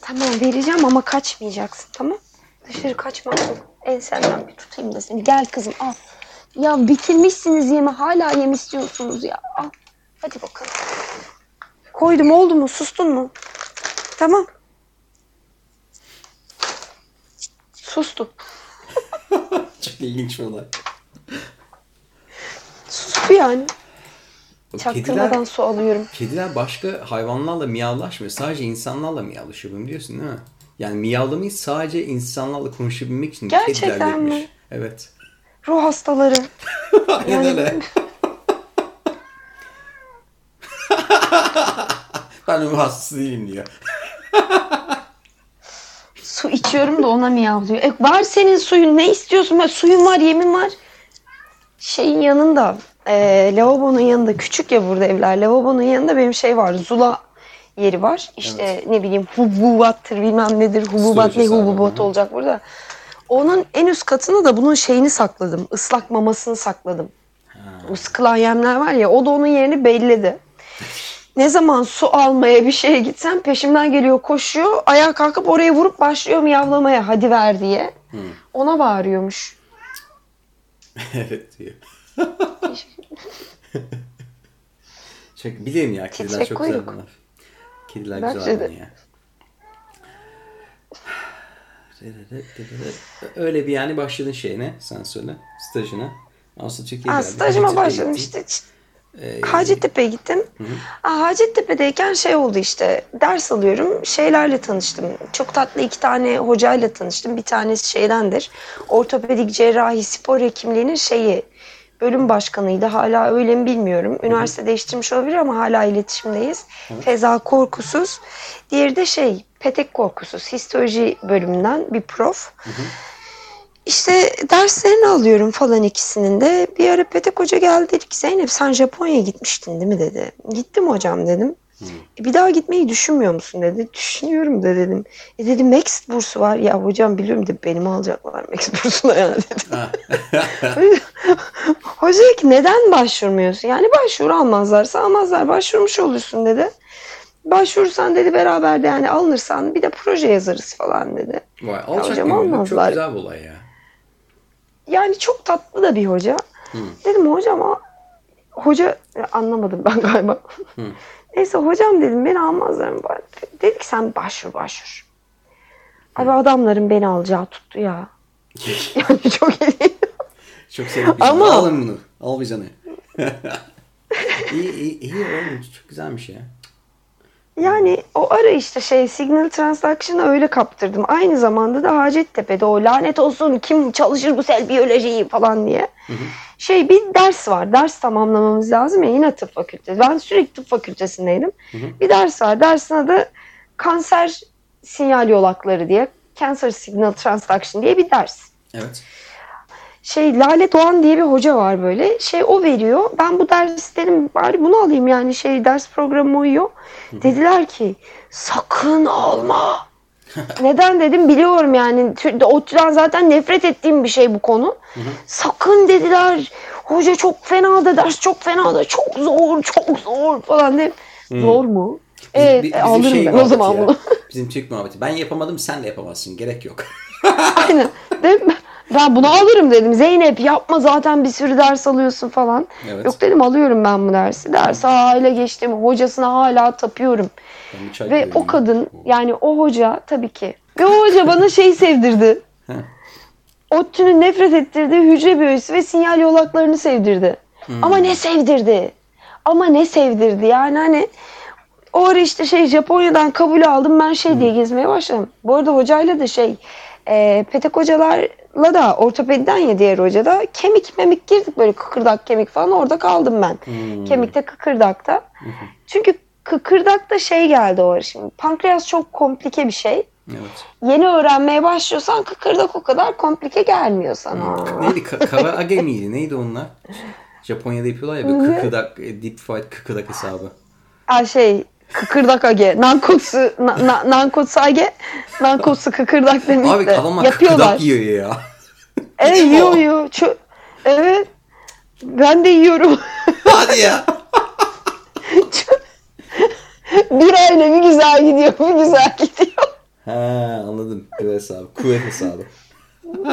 tamam vereceğim ama kaçmayacaksın tamam? Dışarı kaçmak yok. Ensenden bir tutayım da seni. Gel kızım al. Ya bitirmişsiniz yemi hala yem istiyorsunuz ya. Al. Hadi bakalım. Koydum oldu mu? Sustun mu? Tamam. Sustu. Çok ilginç bir olay. Sustu yani. Çaktırmadan Kediler, su alıyorum. kediler başka hayvanlarla miyavlaşmıyor. Sadece insanlarla miyavlaşıyor. Bunu biliyorsun değil mi? Yani miyavlamayı sadece insanlarla konuşabilmek için Gerçekten kediler yapmış. mi? Evet. Ruh hastaları. Aynen Yani- öyle. ben ruh hastası değilim diyor. Su içiyorum da ona miyavlıyor. E, var senin suyun ne istiyorsun? Ben, suyun var yemin var. Şeyin yanında e, lavabonun yanında küçük ya burada evler. Lavabonun yanında benim şey var. Zula yeri var. İşte ne bileyim hububattır bilmem nedir. Hububat ne hububat olacak burada. Onun en üst katına da bunun şeyini sakladım. Islak mamasını sakladım. O sıkılan yemler var ya o da onun yerini belledi. Ne zaman su almaya bir şeye gitsem peşimden geliyor koşuyor. Ayağa kalkıp oraya vurup başlıyor miyavlamaya hadi ver diye. Ona bağırıyormuş. evet diyor. çok biliyorum ya kediler Titrek çok güzel kuyruk. bunlar. Kediler Bence güzel de. ya. Öyle bir yani başladın şeyine sen söyle stajına. Aslında Türkiye'ye Aa, stajıma başladım işte. Ee, Hacettepe'ye gittim. Aa, Hacettepe'deyken şey oldu işte ders alıyorum şeylerle tanıştım. Çok tatlı iki tane hocayla tanıştım. Bir tanesi şeydendir. Ortopedik cerrahi spor hekimliğinin şeyi bölüm başkanıydı. Hala öyle mi bilmiyorum. Üniversite değiştirmiş olabilir ama hala iletişimdeyiz. Feza Korkusuz. Diğeri de şey Petek Korkusuz. Histoloji bölümünden bir prof. İşte derslerini alıyorum falan ikisinin de. Bir ara Petek Hoca geldi dedi ki Zeynep sen Japonya'ya gitmiştin değil mi dedi. Gittim hocam dedim. "E, bir daha gitmeyi düşünmüyor musun dedi. Düşünüyorum da dedim. E dedi Max bursu var. Ya hocam biliyorum dedi beni mi alacaklar Max bursuna ya dedi. Ha. Hoca dedi ki neden başvurmuyorsun? Yani başvuru almazlarsa almazlar. Başvurmuş olursun dedi. Başvurursan dedi beraber de yani alınırsan bir de proje yazarız falan dedi. Vay, alçak hocam gönüllülük çok güzel bir olay ya. Yani çok tatlı da bir hoca. Dedim hocam hoca anlamadım ben galiba. Neyse hocam dedim beni almazlar mı? Dedi ki sen başvur başvur. Abi adamların beni alacağı tuttu ya. Yani çok iyi. Çok sevdim. Ama- Alın bunu. Al bir canı. iyi, iyi, iyi oğlum. Çok güzelmiş ya. Yani o ara işte şey Signal Transaction'ı öyle kaptırdım. Aynı zamanda da Hacettepe'de o lanet olsun kim çalışır bu sel biyolojiyi falan diye. Şey bir ders var. Ders tamamlamamız lazım ya yine tıp fakültesi. Ben sürekli tıp fakültesindeydim. Bir ders var. Dersin adı kanser sinyal yolakları diye. Cancer Signal Transduction diye bir ders. Evet. Şey Lale Doğan diye bir hoca var böyle. Şey o veriyor. Ben bu ders dedim bari bunu alayım yani şey ders programı uyuyor. Dediler ki sakın alma. Neden dedim biliyorum yani. ODTÜ'den zaten nefret ettiğim bir şey bu konu. Sakın dediler. Hoca çok fena da ders çok fena da çok zor çok zor falan dedim. Zor mu? Bizim- Evet bi- bizim alırım şey ben o zaman ya. bunu. Bizim Türk muhabbeti. Ben yapamadım sen de yapamazsın. Gerek yok. Aynen. Dedim, ben bunu alırım dedim. Zeynep yapma zaten bir sürü ders alıyorsun falan. Evet. Yok dedim alıyorum ben bu dersi. Dersi hala geçtim. Hocasına hala tapıyorum. Ve o ya. kadın yani o hoca tabii ki. Ve o hoca bana şey sevdirdi. ODTÜ'nün nefret ettirdiği hücre biyolojisi ve sinyal yolaklarını sevdirdi. Hmm. Ama ne sevdirdi? Ama ne sevdirdi? Yani hani o ara işte şey Japonya'dan kabul aldım ben şey Hmm. diye gezmeye başladım. Bu arada hocayla da şey e, petek hocalarla da ortopediden ya diğer hoca da kemik memik girdik böyle kıkırdak kemik falan orada kaldım ben. Hmm. Kemikte kıkırdakta. Çünkü kıkırdakta şey geldi o şimdi. Pankreas çok komplike bir şey. Evet. Yeni öğrenmeye başlıyorsan kıkırdak o kadar komplike gelmiyor sana. Neydi? Ka- Karaage miydi? Neydi onlar? Japonya'da yapıyorlar ya böyle kıkıdak, e, deep fried kıkıdak hesabı. Aa, şey kıkırdak age. Nankotsu, na, na, nankotsu age. Nankotsu kıkırdak demek Abi de. adamlar Yapıyorlar. kıkıdak yiyor ya. Evet yiyor yiyor. Çö- evet. Ben de yiyorum. Hadi ya. bir ayla bir güzel gidiyor, bir güzel gidiyor. Ha anladım. Bu hesabı. Kuvvet hesabı.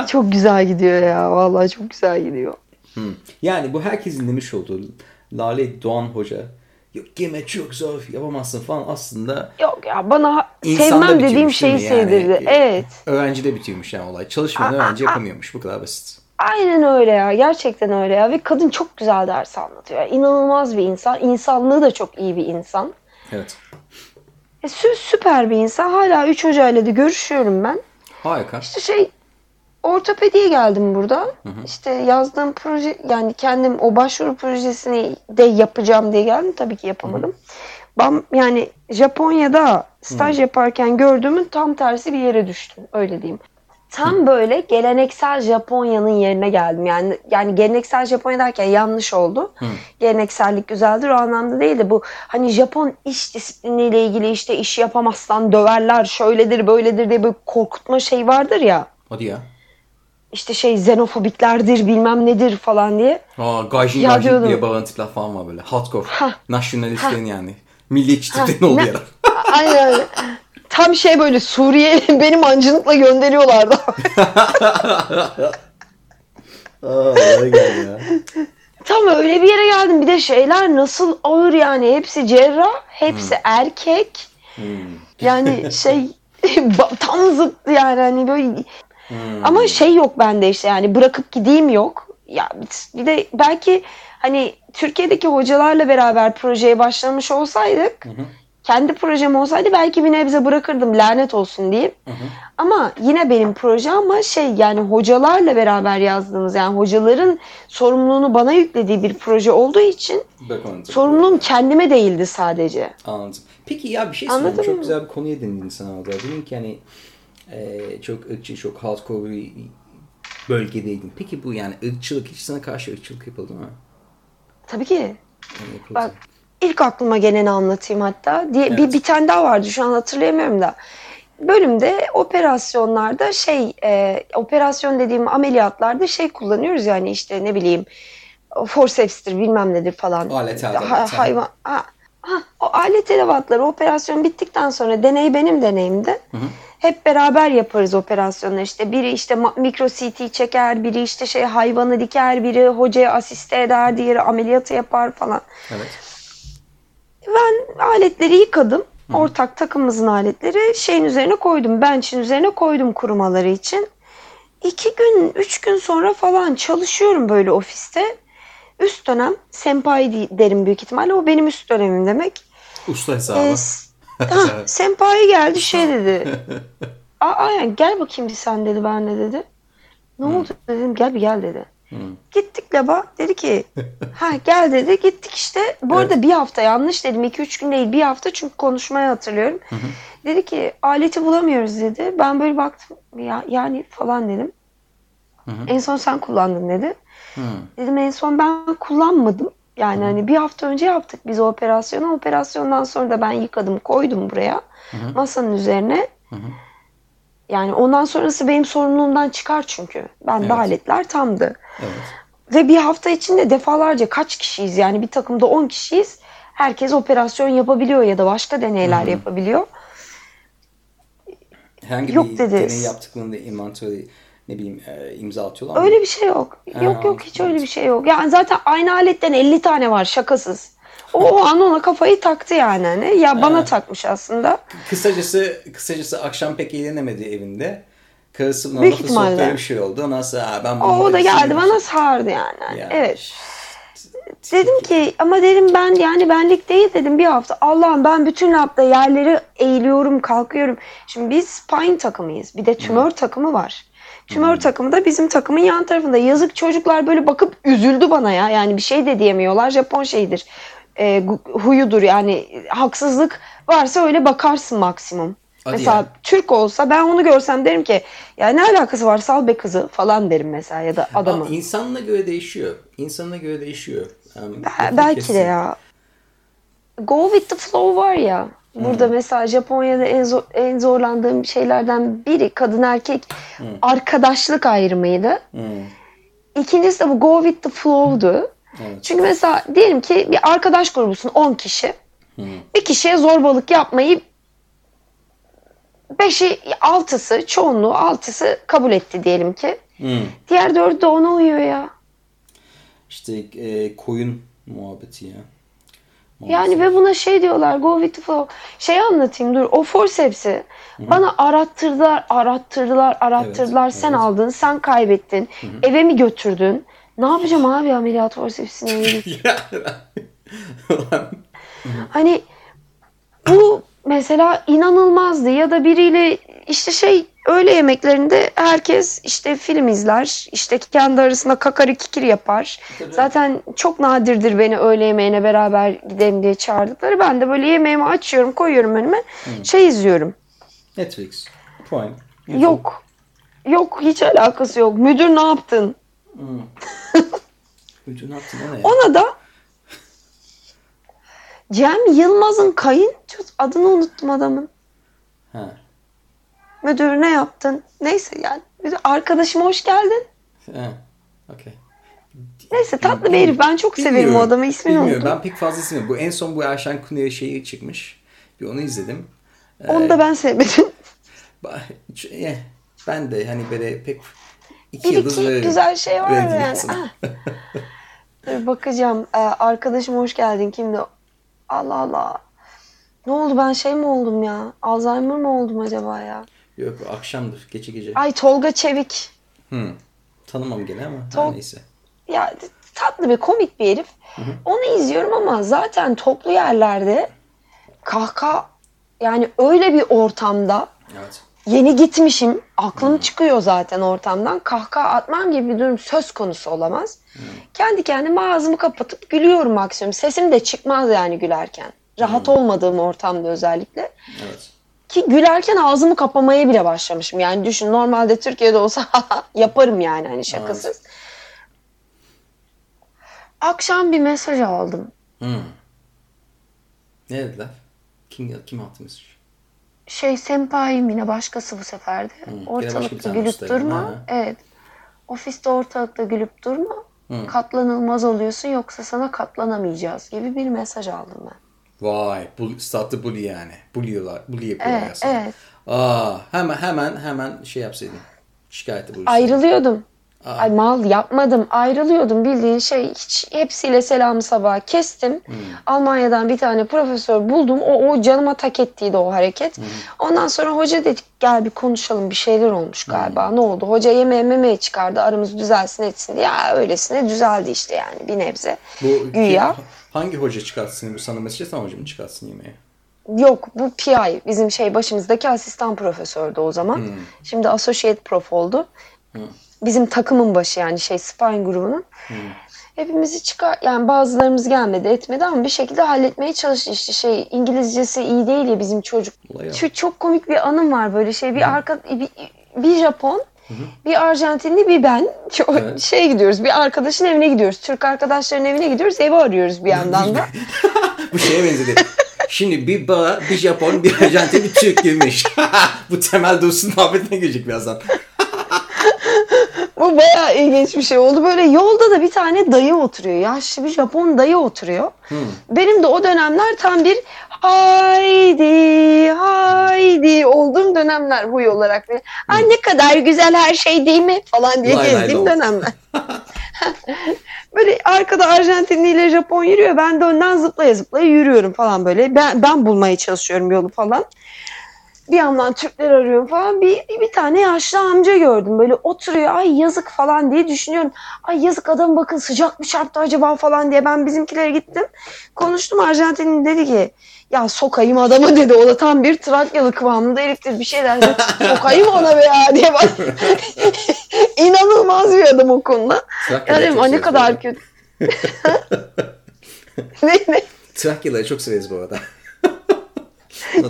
Çok güzel gidiyor ya. Vallahi çok güzel gidiyor. Hmm. Yani bu herkesin demiş olduğu Lale Doğan Hoca yok yeme çok zor yapamazsın falan aslında Yok ya bana sevmem dediğim şeyi? Yani, sevdirdi. e, Evet. Öğrencide bitiyormuş yani olay. Çalışmayan Aa, öğrenci aa, yapamıyormuş. Bu kadar basit. Aynen öyle ya. Gerçekten öyle ya. Ve kadın çok güzel ders anlatıyor. Yani İnanılmaz bir insan. İnsanlığı da çok iyi bir insan. Evet. E, sü- süper bir insan. Hala üç hocayla da görüşüyorum ben. Harika. İşte şey ortopediye geldim burada. İşte yazdığım proje yani kendim o başvuru projesini de yapacağım diye geldim. Tabii ki yapamadım. Ben yani Japonya'da staj yaparken gördüğümün tam tersi bir yere düştüm. Öyle diyeyim. Tam böyle geleneksel Japonya'nın yerine geldim. Yani yani geleneksel Japonya derken yanlış oldu. Geleneksellik güzeldir o anlamda değil de bu hani Japon iş disipliniyle ilgili işte iş yapamazsan döverler, şöyledir, böyledir diye böyle korkutma şey vardır ya. Hadi ya. İşte şey xenofobiklerdir, bilmem nedir falan diye. Aa, Gaijin Ya Gaijin diyordum. diye bağıran tipler falan var böyle. Hardcore. Ha. Nasyonalistlerin yani. Milliyetçi tiplerin olduğu ne- yer. Aynen öyle. Tam şey böyle Suriye beni mancınıkla gönderiyorlardı. Aa, ya. Tam öyle bir yere geldim. Bir de şeyler nasıl ağır yani. Hepsi cerrah, hepsi erkek. Hmm. Yani şey tam zıttı yani hani böyle Hmm. ama şey yok bende işte yani bırakıp gideyim yok. Ya bir de belki hani Türkiye'deki hocalarla beraber projeye başlamış olsaydık kendi projem olsaydı belki bir nebze bırakırdım lanet olsun diyeyim. Ama yine benim proje ama şey yani hocalarla beraber yazdığımız yani hocaların sorumluluğunu bana yüklediği bir proje olduğu için sorumluluğum kendime değildi sadece. Anladım. Peki ya bir şey Anladın sorayım. Çok mı? güzel bir konuya değindin sen orada. Dedin ki hani e, çok ırkçı, çok hardcore bir bölgedeydin. Peki bu yani ırkçılık, hiç sana karşı ırkçılık yapıldı mı? Tabii ki. Yani yapıldı. Bak ilk aklıma geleni anlatayım hatta. Diye, bir, Evet. bir tane daha vardı şu an hatırlayamıyorum da. Bölümde operasyonlarda şey e, operasyon dediğim ameliyatlarda şey kullanıyoruz yani işte ne bileyim forceps'tir bilmem nedir falan. Alet edevat, ha. hayvan ha, ha, o alet edevatları operasyon bittikten sonra deney benim deneyimde. Hep beraber yaparız operasyonları işte biri işte mikro CT çeker, biri işte şey hayvanı diker, biri hocaya asiste eder, diğeri ameliyatı yapar falan. Evet. Ben aletleri yıkadım. Ortak takımımızın aletleri şeyin üzerine koydum. Bench'in üzerine koydum kurumaları için. İki gün, üç gün sonra falan çalışıyorum böyle ofiste. Üst dönem, senpai derim büyük ihtimalle. O benim üst dönemim demek. Usta hesabı. Ee, Ha, senpai geldi şey dedi. Aa, yani gel bakayım bir sen dedi ben de dedi. Ne oldu dedim gel bir gel dedi. Gittik laba dedi ki ha gel dedi gittik işte bu arada bir hafta yanlış dedim 2-3 gün değil bir hafta çünkü konuşmayı hatırlıyorum. Dedi ki aleti bulamıyoruz dedi. Ben böyle baktım ya, yani falan dedim. En son sen kullandın dedi. Dedim en son ben kullanmadım. Yani hani bir hafta önce yaptık biz o operasyonu. Operasyondan sonra da ben yıkadım koydum buraya masanın üzerine. Yani ondan sonrası benim sorumluluğumdan çıkar çünkü. Bende Evet. aletler tamdı. Evet. Ve bir hafta içinde defalarca kaç kişiyiz yani bir takımda 10 kişiyiz. Herkes operasyon yapabiliyor ya da başka deneyler yapabiliyor. Herhangi Yok bir dedi. deney yaptıklarında inventörü ne bileyim e, imza atıyorlar mı? Öyle bir şey yok. Ha, Yok yok hiç öyle bir şey yok. Yani zaten aynı aletten 50 tane var şakasız. O, o an ona kafayı taktı yani. Hani. Ya bana Ha. takmış aslında. Kısacası kısacası akşam pek eğlenemedi evinde. Karısı buna lafı soktu bir şey oldu. "Aa, ben bunu o da yapayım." geldi bana sardı yani. Hani, Ya, Evet. Dedim ki ama dedim ben yani benlik değil dedim bir hafta. Allah'ım ben bütün hafta yerleri eğiliyorum kalkıyorum. Şimdi biz spine takımıyız. Bir de tümör takımı var. Tümör takımı da bizim takımın yan tarafında. Yazık çocuklar böyle bakıp üzüldü bana ya. Yani bir şey de diyemiyorlar. Japon şeyidir. E, huyudur yani haksızlık varsa öyle bakarsın maksimum. Hadi mesela ya. Türk olsa ben onu görsem derim ki ya ne alakası var sal be kızı falan derim mesela ya da adamı. İnsanına göre değişiyor. İnsanına göre değişiyor. Um, Be- belki kestim. de ya. Go with the flow var ya. Burada mesela Japonya'da en zor, en zorlandığım şeylerden biri kadın erkek arkadaşlık ayrımıydı. Hmm, İkincisi de bu go with the flow'du. evet. Çünkü mesela diyelim ki bir arkadaş grubusun 10 kişi. Bir kişiye zorbalık yapmayı beşi, altısı, çoğunluğu altısı kabul etti diyelim ki. Hmm. Diğer dördü de ona uyuyor ya. İşte e, koyun muhabbeti ya. Yani ve buna şey diyorlar go with the flow. Şey anlatayım dur o forceps'i bana arattırdılar arattırdılar arattırdılar Evet, sen evet. aldın sen kaybettin eve mi götürdün ne yapacağım abi ameliyat forceps'ine? Ulan, hani bu mesela inanılmazdı ya da biriyle işte şey öğle yemeklerinde herkes işte film izler işte kendi arasında kakari kikir yapar. Tabii. Zaten çok nadirdir beni öğle yemeğine beraber gidelim diye çağırdıkları. Ben de böyle yemeğimi açıyorum koyuyorum önüme şey izliyorum. Netflix. Prime. YouTube. Yok. Yok hiç alakası yok. Müdür ne yaptın? Müdür ne yaptın ne? Ona da Cem Yılmaz'ın kayın adını unuttum adamın. Ha. Müdür ne yaptın? Neyse yani. Müdür, arkadaşım hoş geldin. Ha. Okey. Neyse tatlı bir herif. Ben çok severim o Bilmiyorum. adamı. İsmini Bilmiyorum. unuttum. Ben pek fazla izlemiyorum. Bu en son bu Erşen Kuneri şeyi çıkmış. Bir onu izledim. Onu da ben sevmedim. Eh, Ben de hani böyle pek iki Bir yıldız iki güzel şey var Veririm yani. Ah. Dur bakacağım. Ee, arkadaşım hoş geldin. Kimdi? Allah Allah. Ne oldu ben şey mi oldum ya? Alzheimer mı oldum acaba ya? Yok akşamdır. Gece gece. Ay Tolga Çevik. Hmm. Tanımam gene ama Tol- neyse. Ya tatlı bir komik bir herif. Onu izliyorum ama zaten toplu yerlerde kahkaha yani öyle bir ortamda Evet. yeni gitmişim. Aklım çıkıyor zaten ortamdan. Kahkaha atmam gibi bir durum söz konusu olamaz. Kendi kendime ağzımı kapatıp gülüyorum maksimum. Sesim de çıkmaz yani gülerken. Rahat olmadığım ortamda özellikle. Evet. Ki gülerken ağzımı kapamaya bile başlamışım. Yani düşün normalde Türkiye'de olsa yaparım yani hani şakasız. Akşam bir mesaj aldım. Hmm. Ne dediler? Kim, kim attı mesaj? Şey senpai'm yine başkası bu sefer de. gene başka bir Ortalıkta gülüp durma. Ha. Evet. Ofiste ortalıkta gülüp durma. Katlanılmaz oluyorsun yoksa sana katlanamayacağız gibi bir mesaj aldım ben. Vay. Bu, statlı bully yani. Buluyorlar. Bully yapıyorlar Evet, aslında. evet. Aa, hemen hemen hemen şey yapsaydın. Şikayette buluşsaydın. Ayrılıyordum. Ay mal yapmadım. Ayrılıyordum bildiğin şey. Hiç hepsiyle selamı sabah kestim. Almanya'dan bir tane profesör buldum. O, o canıma tak ettiydi o hareket. Ondan sonra hoca dedik gel bir konuşalım bir şeyler olmuş galiba. Ne oldu? Hoca yemeğe memeye çıkardı. Aramız düzelsin etsin diye. Ya öylesine düzeldi işte yani bir nebze. Bu Güya. kim- hangi hoca çıkartsın bu sana atan hoca mı çıkartsın yemeğe? Yok bu PI bizim şey başımızdaki asistan profesördü o zaman. Hmm. Şimdi associate prof oldu. Bizim takımın başı yani şey spine grubunun. Hmm. Hepimizi çıkar yani bazılarımız gelmedi etmedi ama bir şekilde halletmeye çalıştı işte şey İngilizcesi iyi değil ya bizim çocuk. Şu çok komik bir anım var böyle şey bir arka bir, bir Japon bir Arjantinli bir ben Çok- Evet. şey gidiyoruz bir arkadaşın evine gidiyoruz Türk arkadaşların evine gidiyoruz evi arıyoruz bir yandan da. Bu şeye benzedi. Şimdi bir bara, bir Japon, bir Arjantin, bir Türk girmiş. Bu temel dursun muhabbetine girecek birazdan. Bu bayağı ilginç bir şey oldu. Böyle yolda da bir tane dayı oturuyor. Yaşlı bir Japon dayı oturuyor. Benim de o dönemler tam bir haydi haydi olduğum dönemler huy olarak. Böyle, Ay ne kadar güzel her şey değil mi falan diye gezdiğim dönemler. böyle arkada Arjantinli ile Japon yürüyor. Ben de önden zıplaya zıplaya yürüyorum falan böyle. Ben, ben bulmaya çalışıyorum yolu falan. Bir yandan Türkler arıyorum falan. Bir, bir tane yaşlı amca gördüm. Böyle oturuyor. Ay yazık falan diye düşünüyorum. Ay yazık adam bakın sıcak mı çarptı acaba falan diye. Ben bizimkilere gittim. Konuştum Arjantinli dedi ki ya sokayım adamı dedi. O da tam bir Trakyalı kıvamında heriftir bir şeyler dedi. Sokayım ona be ya diye bak. İnanılmaz bir adam o konuda. Trakya'da Ya dedim çok "Aa, ne kadar kötü. ne ne? Trakyalıları çok severiz bu arada.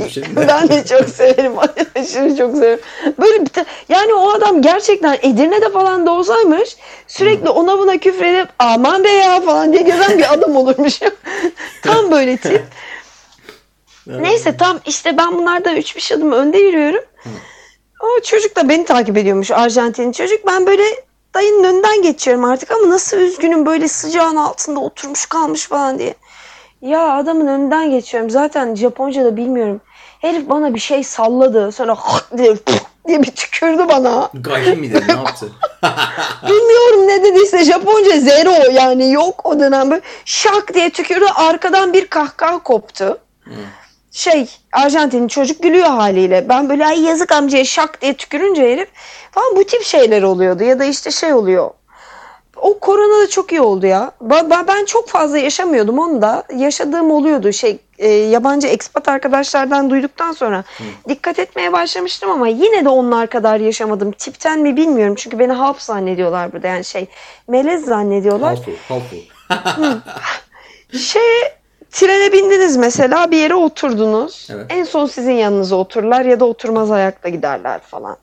Şey? Ben de çok severim. Aşırı çok severim. Böyle bir yani o adam gerçekten Edirne'de falan doğsaymış sürekli ona buna küfredip aman be ya falan diye gezen bir adam olurmuş. tam böyle tip. Neyse tam işte ben bunlardan 3-5 adım önde yürüyorum. O çocuk da beni takip ediyormuş Arjantinli çocuk. Ben böyle dayının önünden geçiyorum artık ama nasıl üzgünüm böyle sıcağın altında oturmuş kalmış falan diye. Ya adamın önünden geçiyorum. Zaten Japonca da bilmiyorum. Herif bana bir şey salladı. Sonra diye, diye bir tükürdü bana. Gayri mi dedi ne yaptı? Bilmiyorum ne dediyse Japonca zero yani yok o dönem böyle şak diye tükürdü. Arkadan bir kahkaha koptu. Şey Arjantinli çocuk gülüyor haliyle. Ben böyle ay yazık amcaya şak diye tükürünce herif falan bu tip şeyler oluyordu. Ya da işte şey oluyor. O korona da çok iyi oldu ya. Ben çok fazla yaşamıyordum onu da. Yaşadığım oluyordu. Şey e, yabancı expat arkadaşlardan duyduktan sonra dikkat etmeye başlamıştım ama yine de onlar kadar yaşamadım. Tipten mi bilmiyorum. Çünkü beni half zannediyorlar burada. Yani şey melez zannediyorlar. Halful. Şey trene bindiniz mesela bir yere oturdunuz. Evet. En son sizin yanınıza otururlar ya da oturmaz ayakta giderler falan.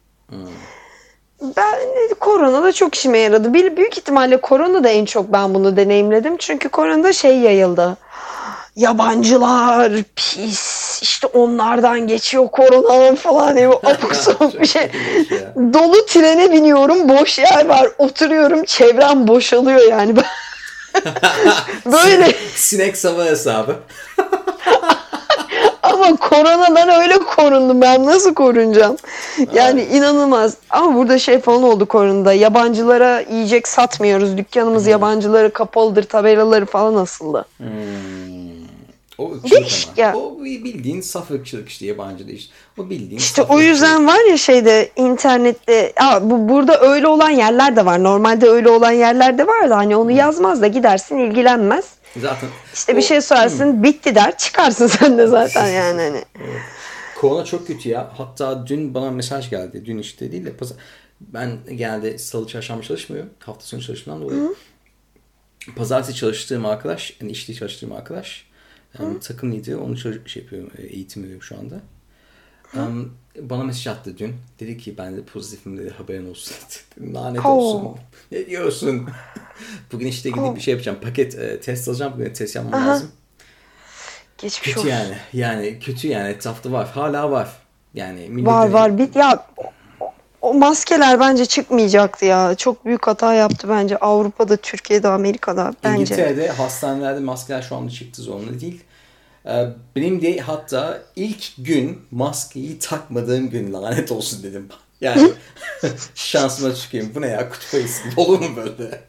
Ben korona da çok işime yaradı. Bir, büyük ihtimalle korona da en çok ben bunu deneyimledim. Çünkü koronada şey yayıldı. Yabancılar pis işte onlardan geçiyor korona falan diye bu abuk sabuk bir şey. Dolu trene biniyorum boş yer var oturuyorum çevrem boşalıyor yani. Böyle Sinek sava hesabı. Ama koronadan öyle korundum ben nasıl korunacağım? Yani inanılmaz. Ama burada şey falan oldu koronada. Yabancılara yiyecek satmıyoruz. Dükkanımız yabancılara kapalıdır tabelaları falan asıldı. O ırkçılık Değişik ya. O bildiğin saf ırkçılık işte yabancı değil. O bildiğin İşte o ırkçılık. yüzden var ya şeyde internette Aa, bu burada öyle olan yerler de var. Normalde öyle olan yerler de var da hani onu yazmaz da gidersin ilgilenmez. Zaten İşte bir şey sorarsın bitti der çıkarsın sen de zaten yani hani. Korona çok kötü ya. Hatta dün bana mesaj geldi. Dün işte değil de pazar. Ben genelde salı çarşamba çalışmıyorum. Hafta sonu çalıştığımdan dolayı. Pazartesi çalıştığım arkadaş, yani işte çalıştığım arkadaş, yani takım lideri, onu şey yapıyorum, e, eğitim veriyorum şu anda. Um, bana mesaj attı dün. Dedi ki ben de pozitifim dedi haberin olsun. Dedim, Lanet olsun. Ne diyorsun? bugün işte gidip bir şey yapacağım. Paket e, test alacağım. Bugün test yapmam lazım. Geçmiş Kötü olsun. yani. Yani kötü yani etrafta var. Hala var. Yani Var hani- var. Bir, ya o- maskeler bence çıkmayacaktı ya. Çok büyük hata yaptı bence. Avrupa'da, Türkiye'de, Amerika'da bence. İngiltere'de hastanelerde maskeler şu anda çıktı zorunlu değil. Ee, Benim de hatta ilk gün maskeyi takmadığım gün lanet olsun dedim. Yani şansıma çıkayım. Bu ne ya kutup ayısı olur mu böyle?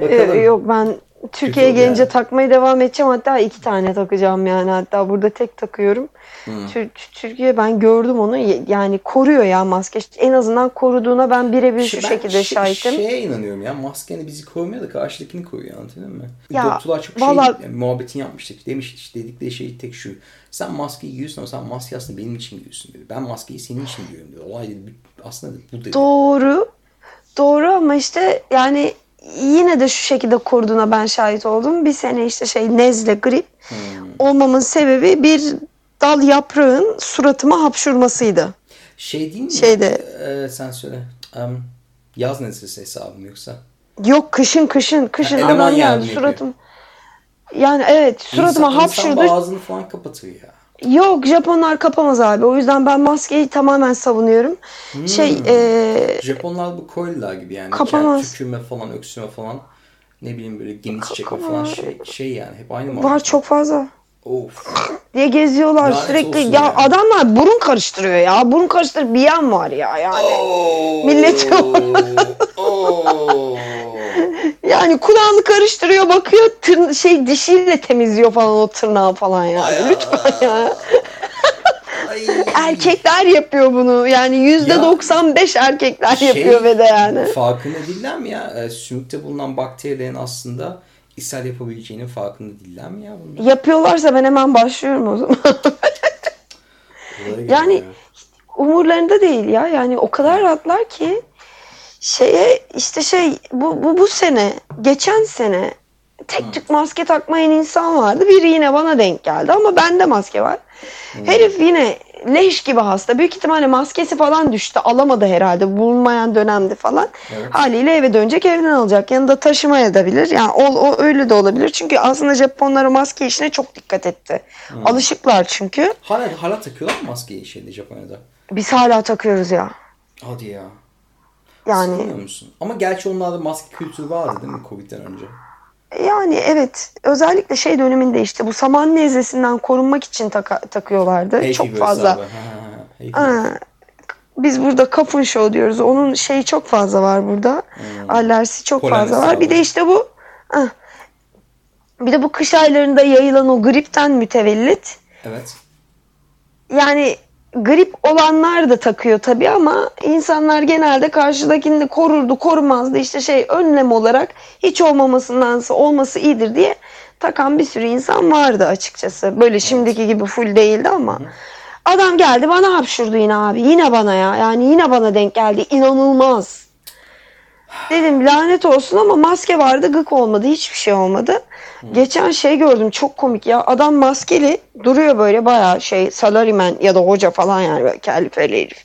Ee, Bakalım. yok ben Türkiye'ye gelince yani. takmaya devam edeceğim. Hatta iki tane takacağım yani. Hatta burada tek takıyorum. Tür- Türkiye ben gördüm onu. Yani koruyor ya maske. En azından koruduğuna ben birebir şu ben şekilde şey- şahitim. Şeye inanıyorum ya. Maske hani bizi korumuyor da karşıdakini koruyor anladın mı? Ya, Doktorlar çok valla- şey yani, muhabbetini yapmıştık. Demiş işte dedikleri şey tek şu. Sen maskeyi giyiyorsun ama sen maskeyi aslında benim için giyiyorsun dedi. Ben maskeyi senin için giyiyorum dedi. Olay dedi. Aslında bu dedi. Doğru. Doğru ama işte yani yine de şu şekilde koruduğuna ben şahit oldum. Bir sene işte şey nezle, grip Hmm. olmamın sebebi bir dal yaprağın suratıma hapşurmasıydı. Şey değil mi? Şeyde- Ee, sen söyle. Em, yaz nezlesi hesabı mı yoksa? Yok kışın kışın kışın eleman adam geldi suratım. Yani evet suratıma İnsan- hapşurdu. İnsan boğazını falan kapatıyor ya. Yok Japonlar kapamaz abi. O yüzden ben maskeyi tamamen savunuyorum. Hmm. Şey e, Japonlar bu koylar gibi yani. Kapamaz. Tükürme falan, öksürme falan. Ne bileyim böyle geniş çekme falan şey, şey yani. Hep aynı muhabbet. var çok fazla Of. diye geziyorlar Lanet sürekli. Ya ya. adamlar burun karıştırıyor ya. Burun karıştır bir yan var ya yani. Oo. Millet- Oo. Yani kulağını karıştırıyor bakıyor tırn şey dişiyle temizliyor falan o tırnağı falan yani. Lütfen ya. Ay. Erkekler yapıyor bunu. Yani yüzde Ya, 95 erkekler Şey, yapıyor ve de yani. Farkında değiller mi ya? E, sümükte bulunan bakterilerin aslında ishal yapabileceğinin farkında değiller mi ya bunlar? Yapıyorlarsa ben hemen başlıyorum o zaman. Yani- ya. umurlarında değil ya. Yani o kadar rahatlar ki şeye işte şey bu, bu, bu sene geçen sene tek tük maske takmayan insan vardı. Biri yine bana denk geldi ama bende maske var. Herif yine leş gibi hasta. Büyük ihtimalle maskesi falan düştü. Alamadı herhalde. Bulunmayan dönemdi falan. Evet. Haliyle eve dönecek evden alacak. Yanında taşımaya da bilir. Yani o, o öyle de olabilir. Çünkü aslında Japonlar o maske işine çok dikkat etti. Alışıklar çünkü. Hala, hala takıyorlar mı maskeyi şeyde Japonya'da? Biz hala takıyoruz ya. Hadi ya. Yani Sıkılmıyor musun? Ama gerçi onlarda maske kültürü vardı değil mi Covid'den önce? Yani evet özellikle şey döneminde işte bu saman nezlesinden korunmak için taka- takıyorlardı Hay çok fazla. Ha. Ha, biz burada kapın show diyoruz. Onun şeyi çok fazla var burada. Alerjisi çok Hmm. Polen fazla var. Bir de işte bu ah, bir de bu kış aylarında yayılan o gripten mütevellit. Evet. Yani grip olanlar da takıyor tabii ama insanlar genelde karşıdakini korurdu, korumazdı. İşte şey önlem olarak hiç olmamasındansa olması iyidir diye takan bir sürü insan vardı açıkçası. Böyle şimdiki gibi full değildi ama. Adam geldi bana hapşurdu yine abi. Yine bana ya. Yani yine bana denk geldi. İnanılmaz. Dedim lanet olsun ama maske vardı gık olmadı. Hiçbir şey olmadı. Geçen şey gördüm çok komik ya. Adam maskeli duruyor böyle bayağı şey salaryman ya da hoca falan yani böyle kellifeli herif.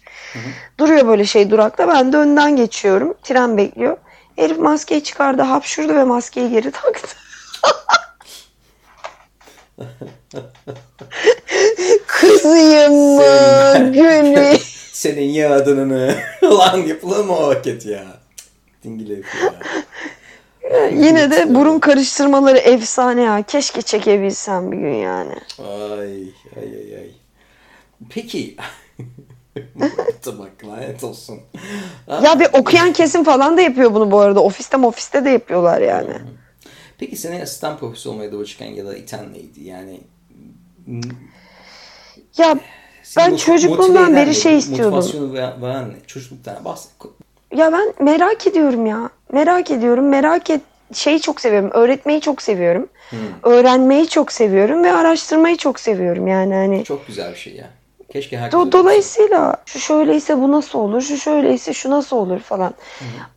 Duruyor böyle şey durakta. Ben de önden geçiyorum. Tren bekliyor. Herif maskeyi çıkardı hapşurdu ve maskeyi geri taktı. Kızıyım mı? Senin- Gülü. Senin yaradınını. Lan yapılır mı o hareket ya? Ya. Yine de burun karıştırmaları efsane ya. Keşke çekebilsem bir gün yani. Ay ay ay ay. Peki. Bak lanet olsun. Ya bir okuyan kesim falan da yapıyor bunu bu arada. Ofiste ofiste de yapıyorlar yani. Peki seni asistan profesör olmaya doğru çıkan ya da iten neydi? Yani Ya seni Ben çocukluğumdan beri şey istiyordum. Motivasyonu veren, veren? Çocukluktan bahset. Ya ben merak ediyorum ya. Merak ediyorum. Merak et şeyi çok seviyorum. Öğretmeyi çok seviyorum. Öğrenmeyi çok seviyorum ve araştırmayı çok seviyorum yani hani. Çok güzel bir şey ya. Keşke herkes Do- dolayısıyla şu şöyleyse bu nasıl olur, şu şöyleyse şu nasıl olur falan.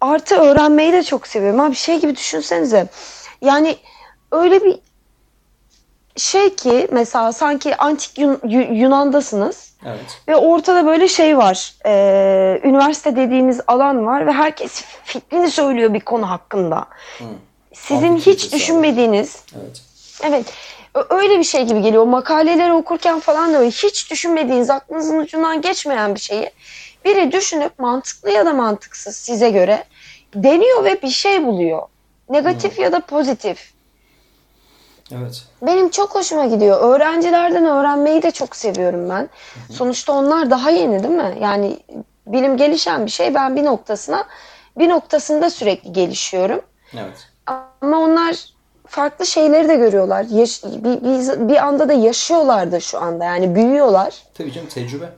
Artı öğrenmeyi de çok seviyorum. Abi şey gibi düşünsenize. Yani öyle bir şey ki mesela sanki antik Yun- Yu- Yunan'dasınız Evet. ve ortada böyle şey var. Ee, üniversite dediğimiz alan var ve herkes fikrini söylüyor bir konu hakkında. Sizin Antik hiç düşünmediğiniz Evet. Evet. Ö- Öyle bir şey gibi geliyor. Makaleleri okurken falan da öyle hiç düşünmediğiniz, aklınızın ucundan geçmeyen bir şeyi biri düşünüp mantıklı ya da mantıksız size göre deniyor ve bir şey buluyor. Negatif ya da pozitif. Evet. Benim çok hoşuma gidiyor. Öğrencilerden öğrenmeyi de çok seviyorum ben. Sonuçta onlar daha yeni değil mi? Yani bilim gelişen bir şey. Ben bir noktasına bir noktasında sürekli gelişiyorum. Evet. Ama onlar farklı şeyleri de görüyorlar. Yaş- bir, bir, bir anda da yaşıyorlar da şu anda yani büyüyorlar. Tabii canım tecrübe.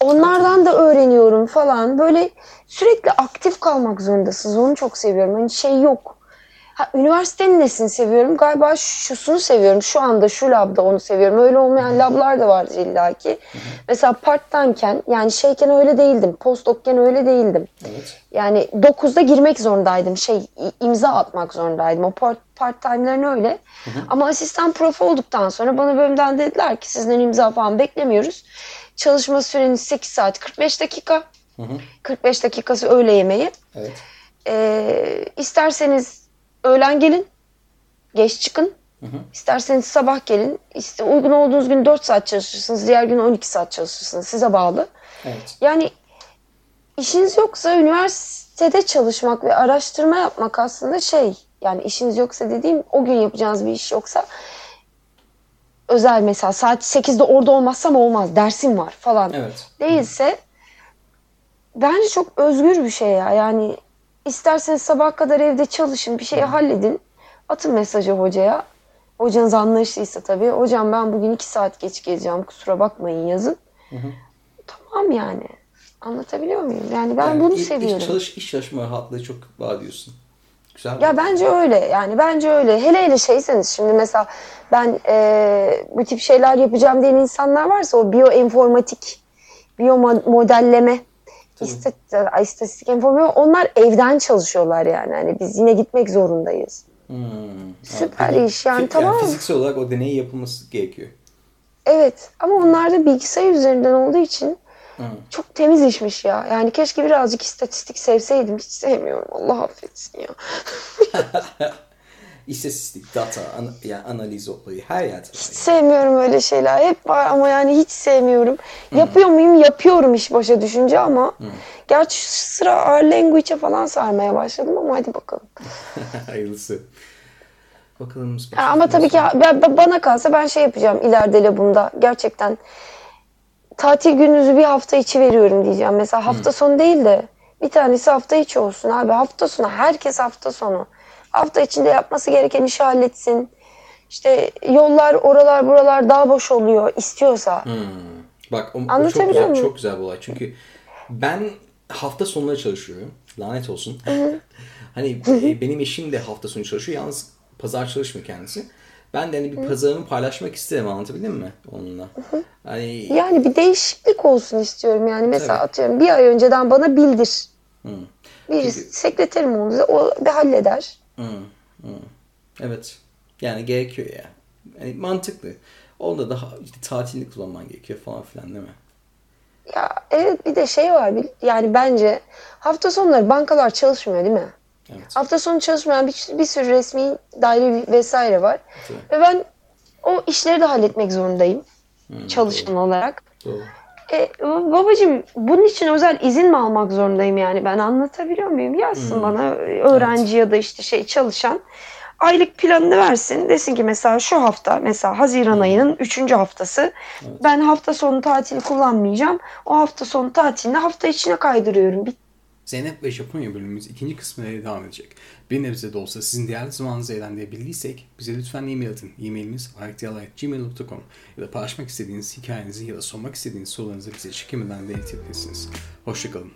Onlardan da öğreniyorum falan. Böyle sürekli aktif kalmak zorundasınız. Onu çok seviyorum. Hani şey yok. Ha, üniversitenin nesini seviyorum? Galiba şusunu seviyorum. Şu anda şu labda onu seviyorum. Öyle olmayan lablar da vardır illaki. Mesela part time'ken yani şeyken öyle değildim. Postdoc'ken öyle değildim. Evet. Yani 9'da girmek zorundaydım. Şey imza atmak zorundaydım. O part, part time'lerin öyle. Ama asistan prof olduktan sonra bana bölümden dediler ki sizden imza falan beklemiyoruz. Çalışma süreniz 8 saat 45 dakika. 45 dakikası öğle yemeği. Evet. Ee, isterseniz öğlen gelin. Geç çıkın. İsterseniz sabah gelin. İşte uygun olduğunuz gün 4 saat çalışırsınız. Diğer gün 12 saat çalışırsınız. Size bağlı. Evet. Yani işiniz yoksa üniversitede çalışmak ve araştırma yapmak aslında şey yani işiniz yoksa dediğim o gün yapacağınız bir iş yoksa özel mesela saat 8'de orada olmazsam olmaz dersim var falan Evet. değilse bence çok özgür bir şey ya yani isterseniz sabah kadar evde çalışın bir şeyi halledin. Atın mesajı hocaya. Hocanız anlayışlıysa tabii. Hocam ben bugün 2 saat geç geleceğim kusura bakmayın yazın. Tamam yani. Anlatabiliyor muyum? Yani ben Yani bunu iş- iş seviyorum. çalış, iş çalışma rahatlığı çok var diyorsun. Güzel. Ya bence öyle. Yani bence öyle. Hele hele şeyseniz şimdi mesela ben eee, bu tip şeyler yapacağım diyen insanlar varsa o biyoinformatik, biyomodelleme, istat- ay, istatistik informasyon onlar evden çalışıyorlar yani. Hani biz yine gitmek zorundayız. Hmm. Süper peki, iş yani, fi- tamam. Fiziksel olarak o deneyi yapılması gerekiyor. Evet ama onlar da bilgisayar üzerinden olduğu için Hı. çok temiz işmiş ya. Yani keşke birazcık istatistik sevseydim. Hiç sevmiyorum. Allah affetsin ya. İstatistik, data, an, yani analiz olayı her yerde var. Sevmiyorum öyle şeyler. Hep var ama yani hiç sevmiyorum. Yapıyor muyum? Yapıyorum iş başa düşünce ama gerçi şu sıra ağır language'e falan sarmaya başladım ama hadi bakalım. Hayırlısı. Bakalım. Ya ama tabii ki ben- bana kalsa ben şey yapacağım ileride labunda. Gerçekten tatil gününüzü bir hafta içi veriyorum diyeceğim. Mesela hafta sonu değil de bir tanesi hafta içi olsun abi. Hafta sonu herkes hafta sonu. Hafta içinde yapması gereken işi halletsin. İşte yollar oralar buralar daha boş oluyor istiyorsa. Hmm. Bak o, o çok güzel, muyum? çok güzel bir olay. Çünkü ben hafta sonları çalışıyorum. Lanet olsun. hani e, benim eşim de hafta sonu çalışıyor. Yalnız pazar çalışmıyor kendisi. Ben de hani bir pazarımı paylaşmak isterim anlatabildim mi onunla? Hani Yani bir değişiklik olsun istiyorum yani. Mesela Tabii. atıyorum bir ay önceden bana bildir. Hı. Bir Çünkü- sekreterim onu o bir halleder. Hı, hı. Evet. Yani gerekiyor ya. Yani mantıklı. Onda da işte tatilini kullanman gerekiyor falan filan değil mi? Ya evet bir de şey var yani bence hafta sonları bankalar çalışmıyor değil mi? Evet. Hafta sonu çalışmayan bir, bir sürü resmi daire vesaire var. Tabii. Ve ben o işleri de halletmek zorundayım. çalışan olarak. Doğru. E, babacığım bunun için özel izin mi almak zorundayım yani ben anlatabiliyor muyum? Yazsın bana öğrenci ya da işte şey çalışan aylık planını versin. Desin ki mesela şu hafta mesela Haziran ayının 3. haftası ben hafta sonu tatil kullanmayacağım. O hafta sonu tatilini hafta içine kaydırıyorum. Bit- Zeynep ve Japonya bölümümüz ikinci kısmına devam edecek. Bir nebze de olsa sizin değerli zamanınızı eğlendirebildiysek bize lütfen e-mail atın. E-mailimiz ayaktiyalı.gmail.com ya da paylaşmak istediğiniz hikayenizi ya da sormak istediğiniz sorularınızı bize çekinmeden de iletebilirsiniz. Hoşçakalın.